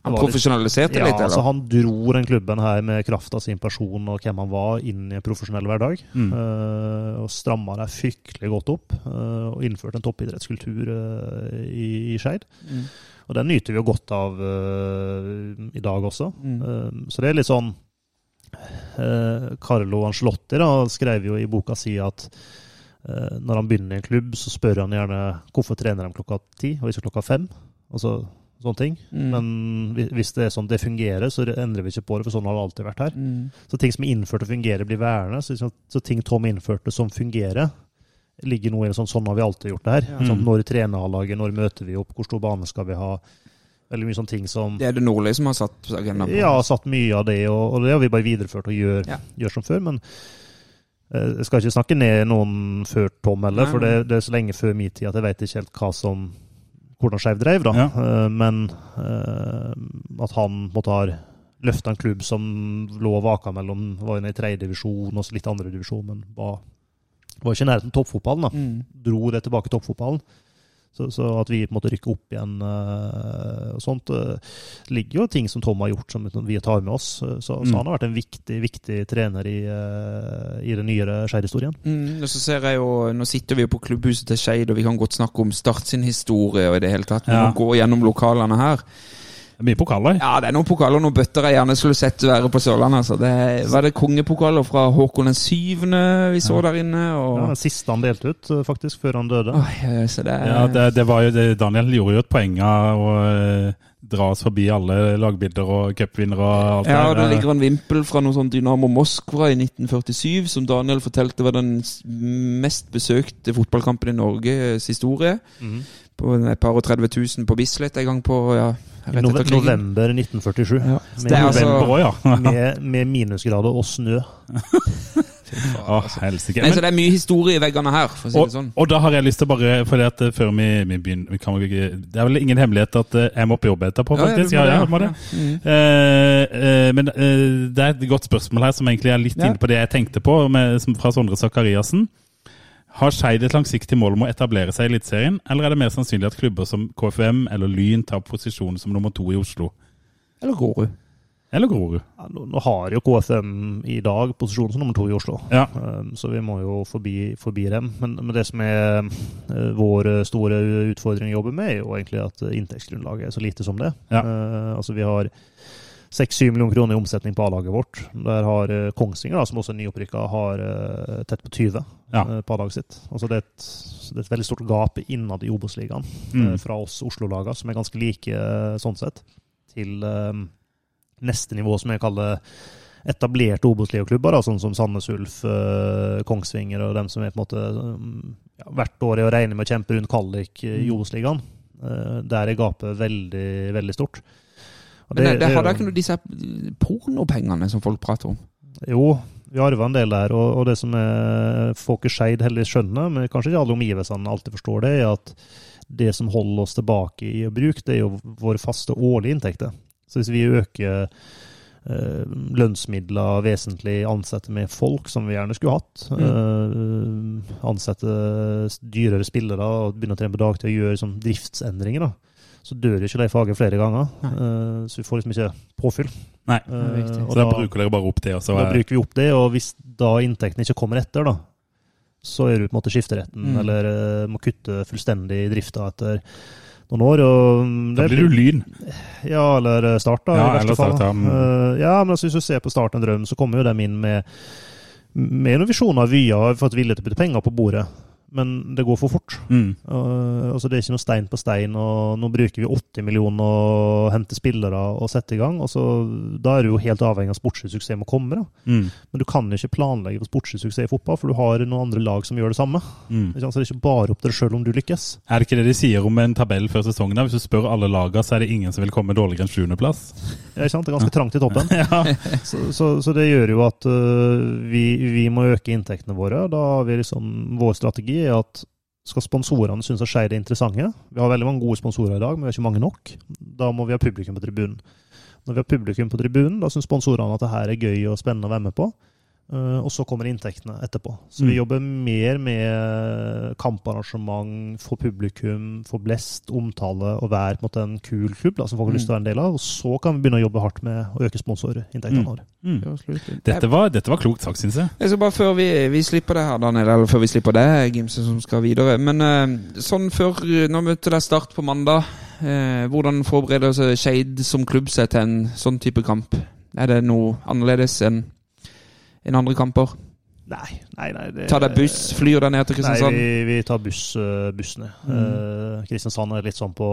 Han profesjonaliserte litt- ja, litt, altså? Han dro den klubben her med kraft av sin person og hvem han var, inn i en profesjonell hverdag. Mm. Uh, og stramma det fryktelig godt opp. Uh, og innførte en toppidrettskultur uh, i, i Skeid. Mm. Og den nyter vi jo godt av i dag også. Mm. Så det er litt sånn Carlo Ancelotti da, skrev jo i boka si at når han begynner i en klubb, så spør han gjerne hvorfor trener de klokka ti og ikke klokka fem. Altså sånne ting. Mm. Men hvis det er sånn det fungerer, så endrer vi ikke på det, for sånn har det alltid vært her. Mm. Så ting som er innført og fungerer, blir værende. Så, liksom, så ting Tom innførte som fungerer, ligger noe i sånn sånn har vi alltid gjort det her. Ja. Sånn, Mm. når trener A-laget, når møter vi opp, hvor stor bane skal vi ha? Veldig mye sånne ting som Det er det Nordli som har satt agendaen på. ja, satt mye av det, og, og det har vi bare videreført og gjør, Ja. gjør som før. Men eh, jeg skal ikke snakke ned noen før Tom heller, Nei, for det, det er så lenge før min tid at jeg vet ikke helt hva som hvordan Skeiv drev, da. Ja. Eh, men eh, at han måtte ha løfta en klubb som lå og vaka mellom Var inne i tredje divisjon og litt andre divisjon, men var, var ikke i nærheten av toppfotballen. da Mm. dro det tilbake til toppfotballen. Så, så at vi måtte rykke opp igjen eh, og sånt Det ligger jo ting som Tom har gjort som vi tar med oss. Så, så Mm. han har vært en viktig viktig trener i, eh, i den nyere Skeid-historien. Mm, og så ser jeg jo, Nå sitter vi jo på klubbhuset til Skeid, og vi kan godt snakke om Start sin historie og i det hele tatt. Vi Ja. må gå gjennom lokalene her. Det er Mye pokaler. Ja, det er noen pokaler og noen bøtter jeg gjerne skulle sett være på Sørlandet. Altså. Det var det kongepokaler fra Håkon den syvende vi så der inne. Ja, den siste han delte ut, eh, faktisk, før han døde. Oh, ja, det. Ja, det, det var jo det, Daniel gjorde jo et poeng av å eh, dra oss forbi alle lagbilder og cupvinnere og alt Ja, og det der. ligger en vimpel fra noe sånn Dynamo Moskva i 1947, som Daniel fortalte var den mest besøkte fotballkampen i Norges historie. Mhm. På et par og 30 000 på Bislett en gang på ja, November 1947. Ja. Med, Det altså- November ja. *laughs* med, med minusgrader og snø. Å, helsike. Nei, så det er mye historie i veggene her, for å si Og, det sånn. og da har jeg lyst til bare fordi at eh, før vi, vi begynner vi kan, Det er vel ingen hemmelighet at eh, jeg må på jobb etterpå, faktisk. Ja, ja, må det. Mm. Uh, uh, men uh, det er et godt spørsmål her, som egentlig er litt Ja. inne på det jeg tenkte på, med, som fra Sondre Sakariassen. Har Skeid et langsiktig mål om å etablere seg i Eliteserien, eller er det mer sannsynlig at klubber som KFM eller Lyn tar posisjon som nummer to i Oslo? Eller Grorud. Eller Grorud? Ja, nå, nå har jo KFM i dag posisjon som nummer to i Oslo. Ja. Um, Så vi må jo forbi, forbi dem. Men, men det som er eh, vår store utfordring å jobbe med, er jo egentlig at inntektsgrunnlaget er så lite som det. Ja. Uh, altså vi har 6-7 millioner kroner i omsetning på A-laget vårt. Der har eh, Kongsvinger, da, som også er nyopprykka, har eh, tett på 20 Ja. eh, på A-laget sitt. Altså det, er et, det er et veldig stort gap innad i Obos-ligaen Mm. fra oss Oslo-laga, som er ganske like sånn sett, til um, neste nivå, som jeg kaller etablerte Obos-ligaklubber, sånn som Sandnes Ulf, Kongsvinger og dem som er på en måte mm, ja, hvert år er å regne med å kjempe rundt kvalik eh, i Obos-ligaen. Eh, der er gapet veldig, veldig stort. Men det, det da jo- ikke noe disse pornopengene som folk prater om. Jo, vi arva en del der, og, og det som er folk i Skeid heldigvis skjønner, men kanskje ikke alle omgivelsene alltid forstår det, er at det som holder oss tilbake i å bruke, det er jo våre faste årlige inntekter. Så hvis vi øker eh, lønnsmidler vesentlig, ansette med folk, som vi gjerne skulle hatt, eh, ansette dyrere spillere og begynne å trene på dagtid og gjøre sånn driftsendringer, da, så dør ikke de faget flere ganger. Uh, så vi får liksom ikke påfyll. Nei. det er uh, Så da da- bruker dere bare opp det, Også, da er bruker vi opp det, og hvis da inntektene ikke kommer etter, da, så er du på en måte skifteretten, Mm. eller uh, må kutte fullstendig i drifta etter noen år. Og mm, Da blir du lyn. Ja, eller eh, Start, da. Ja, i verste fall. Start, ja. Mm. Eh, ja, men altså, hvis du ser på Start en drøm, så kommer jo dem inn med med noen visjoner og vyer, og har fått vilje til å putte penger på bordet. Men det går for fort. Mm. Uh, altså Det er ikke noe stein på stein. og Nå bruker vi 80 millioner og henter spillere og setter i gang. og så Da er du jo helt avhengig av sportslig suksess med å komme. Mm. Men du kan ikke planlegge for sportslig suksess i fotball, for du har noen andre lag som gjør det samme. Mm. Så det er ikke bare opp til deg sjøl om du lykkes. Er det ikke det de sier om en tabell før sesongen? Hvis du spør alle lagene, så er det ingen som vil komme dårligere enn sjuendeplass. Ja, ikke sant? Det er ganske trangt i toppen. *laughs* Ja. Så, så, så det gjør jo at uh, vi, vi må øke inntektene våre. Da har vi liksom, Vår strategi er at skal sponsorene synes at Skeid er interessante Vi har veldig mange gode sponsorer i dag, men vi har ikke mange nok. Da må vi ha publikum på tribunen. Når vi har publikum på tribunen, da syns sponsorene at det her er gøy og spennende å være med på. Uh, og så kommer inntektene etterpå. Så vi Mm. jobber mer med kamparrangement, få publikum, få blest, omtale og være på en måte en kul klubb da, som folk har lyst til å være en del av. Og så kan vi begynne å jobbe hardt med å øke sponsorinntektene Mm. våre. Mm. Dette, var, dette var klokt sagt, syns jeg. Jeg skal bare Før vi, vi slipper det her, Daniel, eller før vi slipper det, Gimse, som skal videre. Men eh, sånn før Nå møter dere Start på mandag. Eh, hvordan forbereder Skeid som klubb seg til en sånn type kamp? Er det noe annerledes enn enn andre kamper? Nei, nei, nei. Det, Ta deg buss, flyr deg ned til Nei, Kristiansand? vi, vi tar buss, bussene. bussene. Eh, Kristiansand er litt sånn på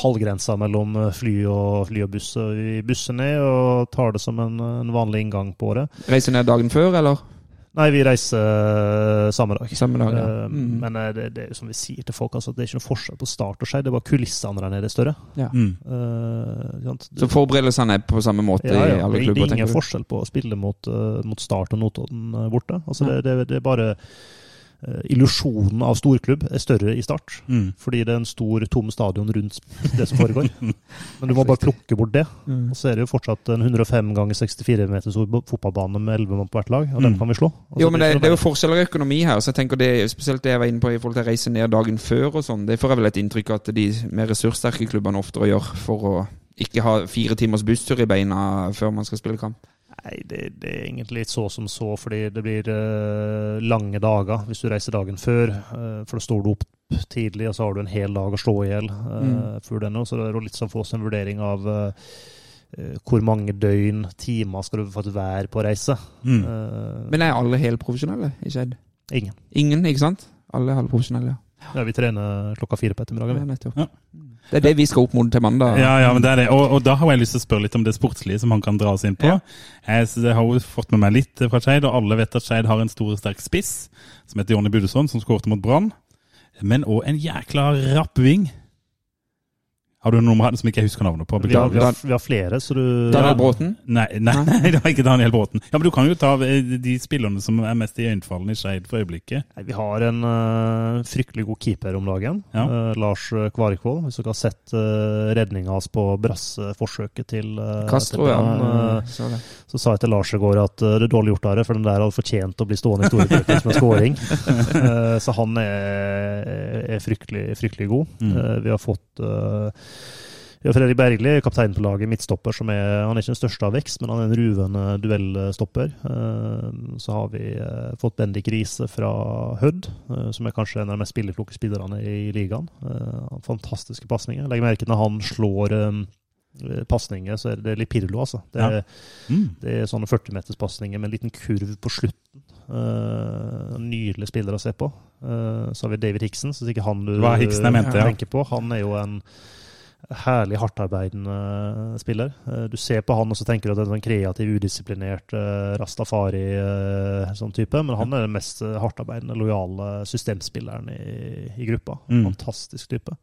halvgrensa mellom eh, fly og, fly og buss. Så vi busser ned og tar det som en, en vanlig inngang på året. Reiser ned dagen før, eller? Nei, vi reiser eh, samme dag. Samme dag, ja. Eh, Mm. Men eh, det, det er som vi sier til folk, altså, det er ikke noe forskjell på start og skei. Det er bare kulissene der nede er større. Mm. Uh? Så forberedelsene er på samme måte ja, ja, i alle klubber? det er ingen forskjell på å spille mot, mot Start og Notodden borte. Altså, det, det, det er bare Illusjonen av storklubb er større i Start. Mm. Fordi det er en stor, tom stadion rundt det som foregår. *laughs* Men du må bare plukke bort det. Mm. Og så er det jo fortsatt en 105 ganger 64 meter stor fotballbane med 11 mann på hvert lag, og den Mm. kan vi slå. Altså, Jo, men det, er det er jo forskjeller i økonomi her, så jeg tenker det, spesielt det jeg var inne på i forhold til å reise ned dagen før og sånn, det får jeg vel et inntrykk av at de mer ressurssterke klubbene oftere gjør for å ikke ha fire timers busstur i beina før man skal spille kamp. Nei, det, det er egentlig litt så som så, fordi det blir uh, lange dager hvis du reiser dagen før. Uh, for da står du opp tidlig, og så har du en hel dag å slå i hjel uh, Mm. før den. også. Så det er litt sånn for oss en vurdering av hvor mange døgn, timer, skal du faktisk være på reise. Mm. Men er alle helprofesjonelle i Skeid? ingen. Ingen, ikke sant? Alle er halvprofesjonelle, ja. Ja, vi trener klokka fire på ettermiddagen. Ja. Det er det vi skal opp mot til mandag. Ja, ja, men det er det. Og, og da har jeg lyst til å spørre litt om det sportslige som han kan dra oss inn på. Jeg, jeg har jo fått med meg litt fra Skeid, og alle vet at Skeid har en stor og sterk spiss som heter Jonny Budesson, som skårte mot Brann. Men òg en jækla rapp ving. Har du noen som ikke jeg husker navnet på? Vi har, vi, har, vi har flere, så du Daniel Ja. Bråten? Nei, nei, det var ikke Daniel Bråten. Ja, men Du kan jo ta eh, de spillerne som er mest iøynefallende i Skeid for øyeblikket. Nei, Vi har en uh, fryktelig god keeper om dagen. Ja. Uh, Lars Kvarikvold. Hvis dere har sett uh, redninga hans på brasseforsøket til, uh, Castro, ja. Brann, Så så sa jeg til Lars i går at det er dårlig gjort av deg, for den der hadde fortjent å bli stående i historiebøkene som en scoring. *laughs* Så han er, er fryktelig, fryktelig god. Mm. Vi har fått vi har Fredrik Bergli, kaptein på laget, midtstopper. som er, Han er ikke den største av vekst, men han er en ruvende duellstopper. Eh, Så har vi eh, fått Bendik Riise fra Hødd, eh, som er kanskje en av de mest spillerkloke spillerne i ligaen. Fantastiske pasninger. Legg merke til når han slår pasninger, så er det litt Pirlo, altså. Det, Ja. Mm. det er sånne 40-meterspasninger med en liten kurv på slutten. Uh, nydelig spiller å se på. Uh, så har vi David Hiksen, så ikke han du Hva var Hickson jeg mente, uh, tenker på. Han er jo en herlig hardtarbeidende spiller. Eh, Du ser på han og så tenker du at det er en sånn kreativ, udisiplinert eh, Rastafari eh, sånn type, men han er den mest hardtarbeidende, lojale systemspilleren i, i gruppa. Mm. Fantastisk type.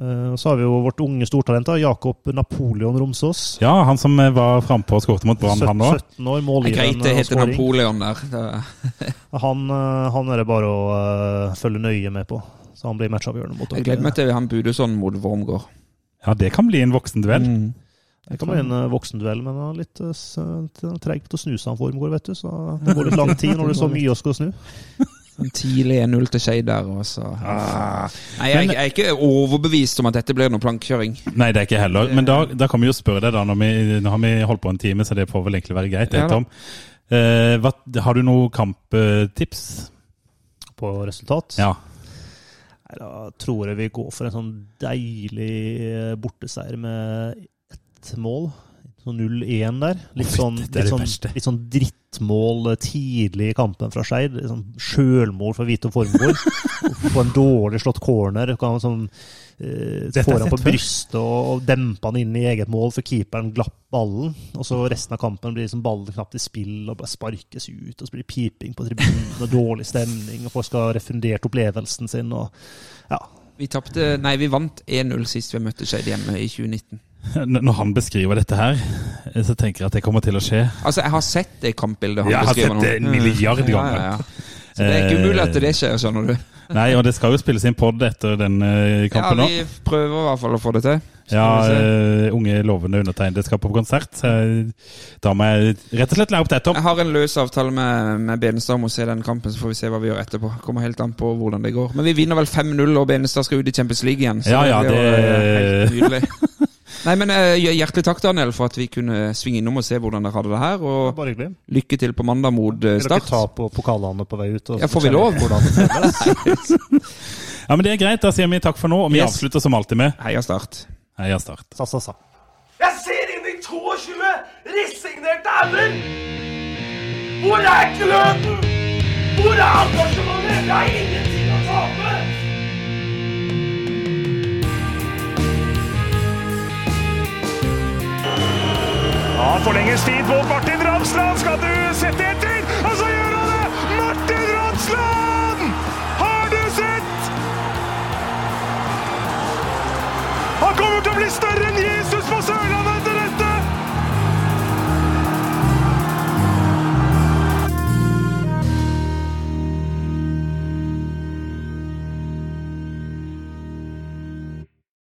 Eh, så har vi jo vårt unge stortalent, Jakob Napoleon Romsås. Ja, han som var frampå og skåret mot Brann, han òg. 17 år, målgivende greit det heter. Napoleon der. *laughs* Han, han er det bare å følge nøye med på. Så han blir matchavgjørende mot jeg gleder meg til han Budusson mot Wormgård. Ja, det kan bli en voksenduell. Mm. Det kan bli en eh, voksenduell, men han er litt uh, treig til å snu seg han Wormgård, vet du. Så det går litt lang tid når det er så mye å skal snu. En *laughs* tidlig 1-0 til Skeid der. Og så. Ah. Nei, jeg, jeg er ikke overbevist om at dette blir noe plankkjøring. Nei, det er ikke heller. Men da, da kan vi jo spørre deg, da. Når vi, nå har vi holdt på en time, så det får vel egentlig være greit. Ja. Tom. Eh, hva, har du noe kamptips? På resultat. Ja. Nei, Da tror jeg vi går for en sånn deilig eh, borteseier med ett mål. Sånn 0-1 der. Litt sånn, litt, sånn, litt sånn drittmål eh, tidlig i kampen fra Skeid. Sånn sjølmål for Vito Formgård. *laughs* på en dårlig slått corner. Kan sånn, eh, får han på brystet og, og demper han inn i eget mål, for keeperen glapp ballen. Og så resten av kampen blir liksom ballen knapt i spill og sparkes ut. Og så blir det piping på tribunen og dårlig stemning, og folk skal ha refundert opplevelsen sin. og ja, Vi tapte Nei, vi vant 1-0 sist vi møtte Skeid hjemme i 2019. *laughs* Når han beskriver dette her, eh, så tenker jeg at det kommer til å skje. Altså, jeg har sett det kampbildet han beskriver Jeg har sett det en milliard milliard Ja, ganger. ja, ja. Så det er ikke umulig at det skjer, skjønner du. Nei, og det skal jo spilles inn pod etter den eh, Ja, kampen nå. vi prøver i hvert fall å få det til. Ja, eh, unge lovende undertegnede skal på konsert. Da må jeg rett og slett lære opp det, Tom. Jeg har en løs avtale med, med Benestad om å se den kampen, så får vi se hva vi gjør etterpå. Kommer helt an på hvordan det går. Men vi vinner vel 5-0, og Benestad skal ut i Champions League igjen. Så Ja, ja, blir det- er helt nydelig. Nei, men eh, Hjertelig takk, Daniel, for at vi kunne svinge innom og se hvordan dere hadde det her. Og bare hyggelig. lykke til på mandag mot start. Vil dere ta på pokalene på vei ut? og Ja, får vi lov? Hvordan? *laughs* Ja, men det er greit. Da sier vi takk for nå, og vi Yes. avslutter som alltid med Heia Start. Heia Start. sa, sa, sa. Jeg ser inn i 22 resignerte ender! Hvor er gløden? Hvor er engasjementet? Det har ingenting Han forlenges tid på Martin Ramsland. Skal du sette etter? Og så gjør han det! Martin Ramsland! Har du sett? Han kommer til å bli større enn Jesus på Sørlandet!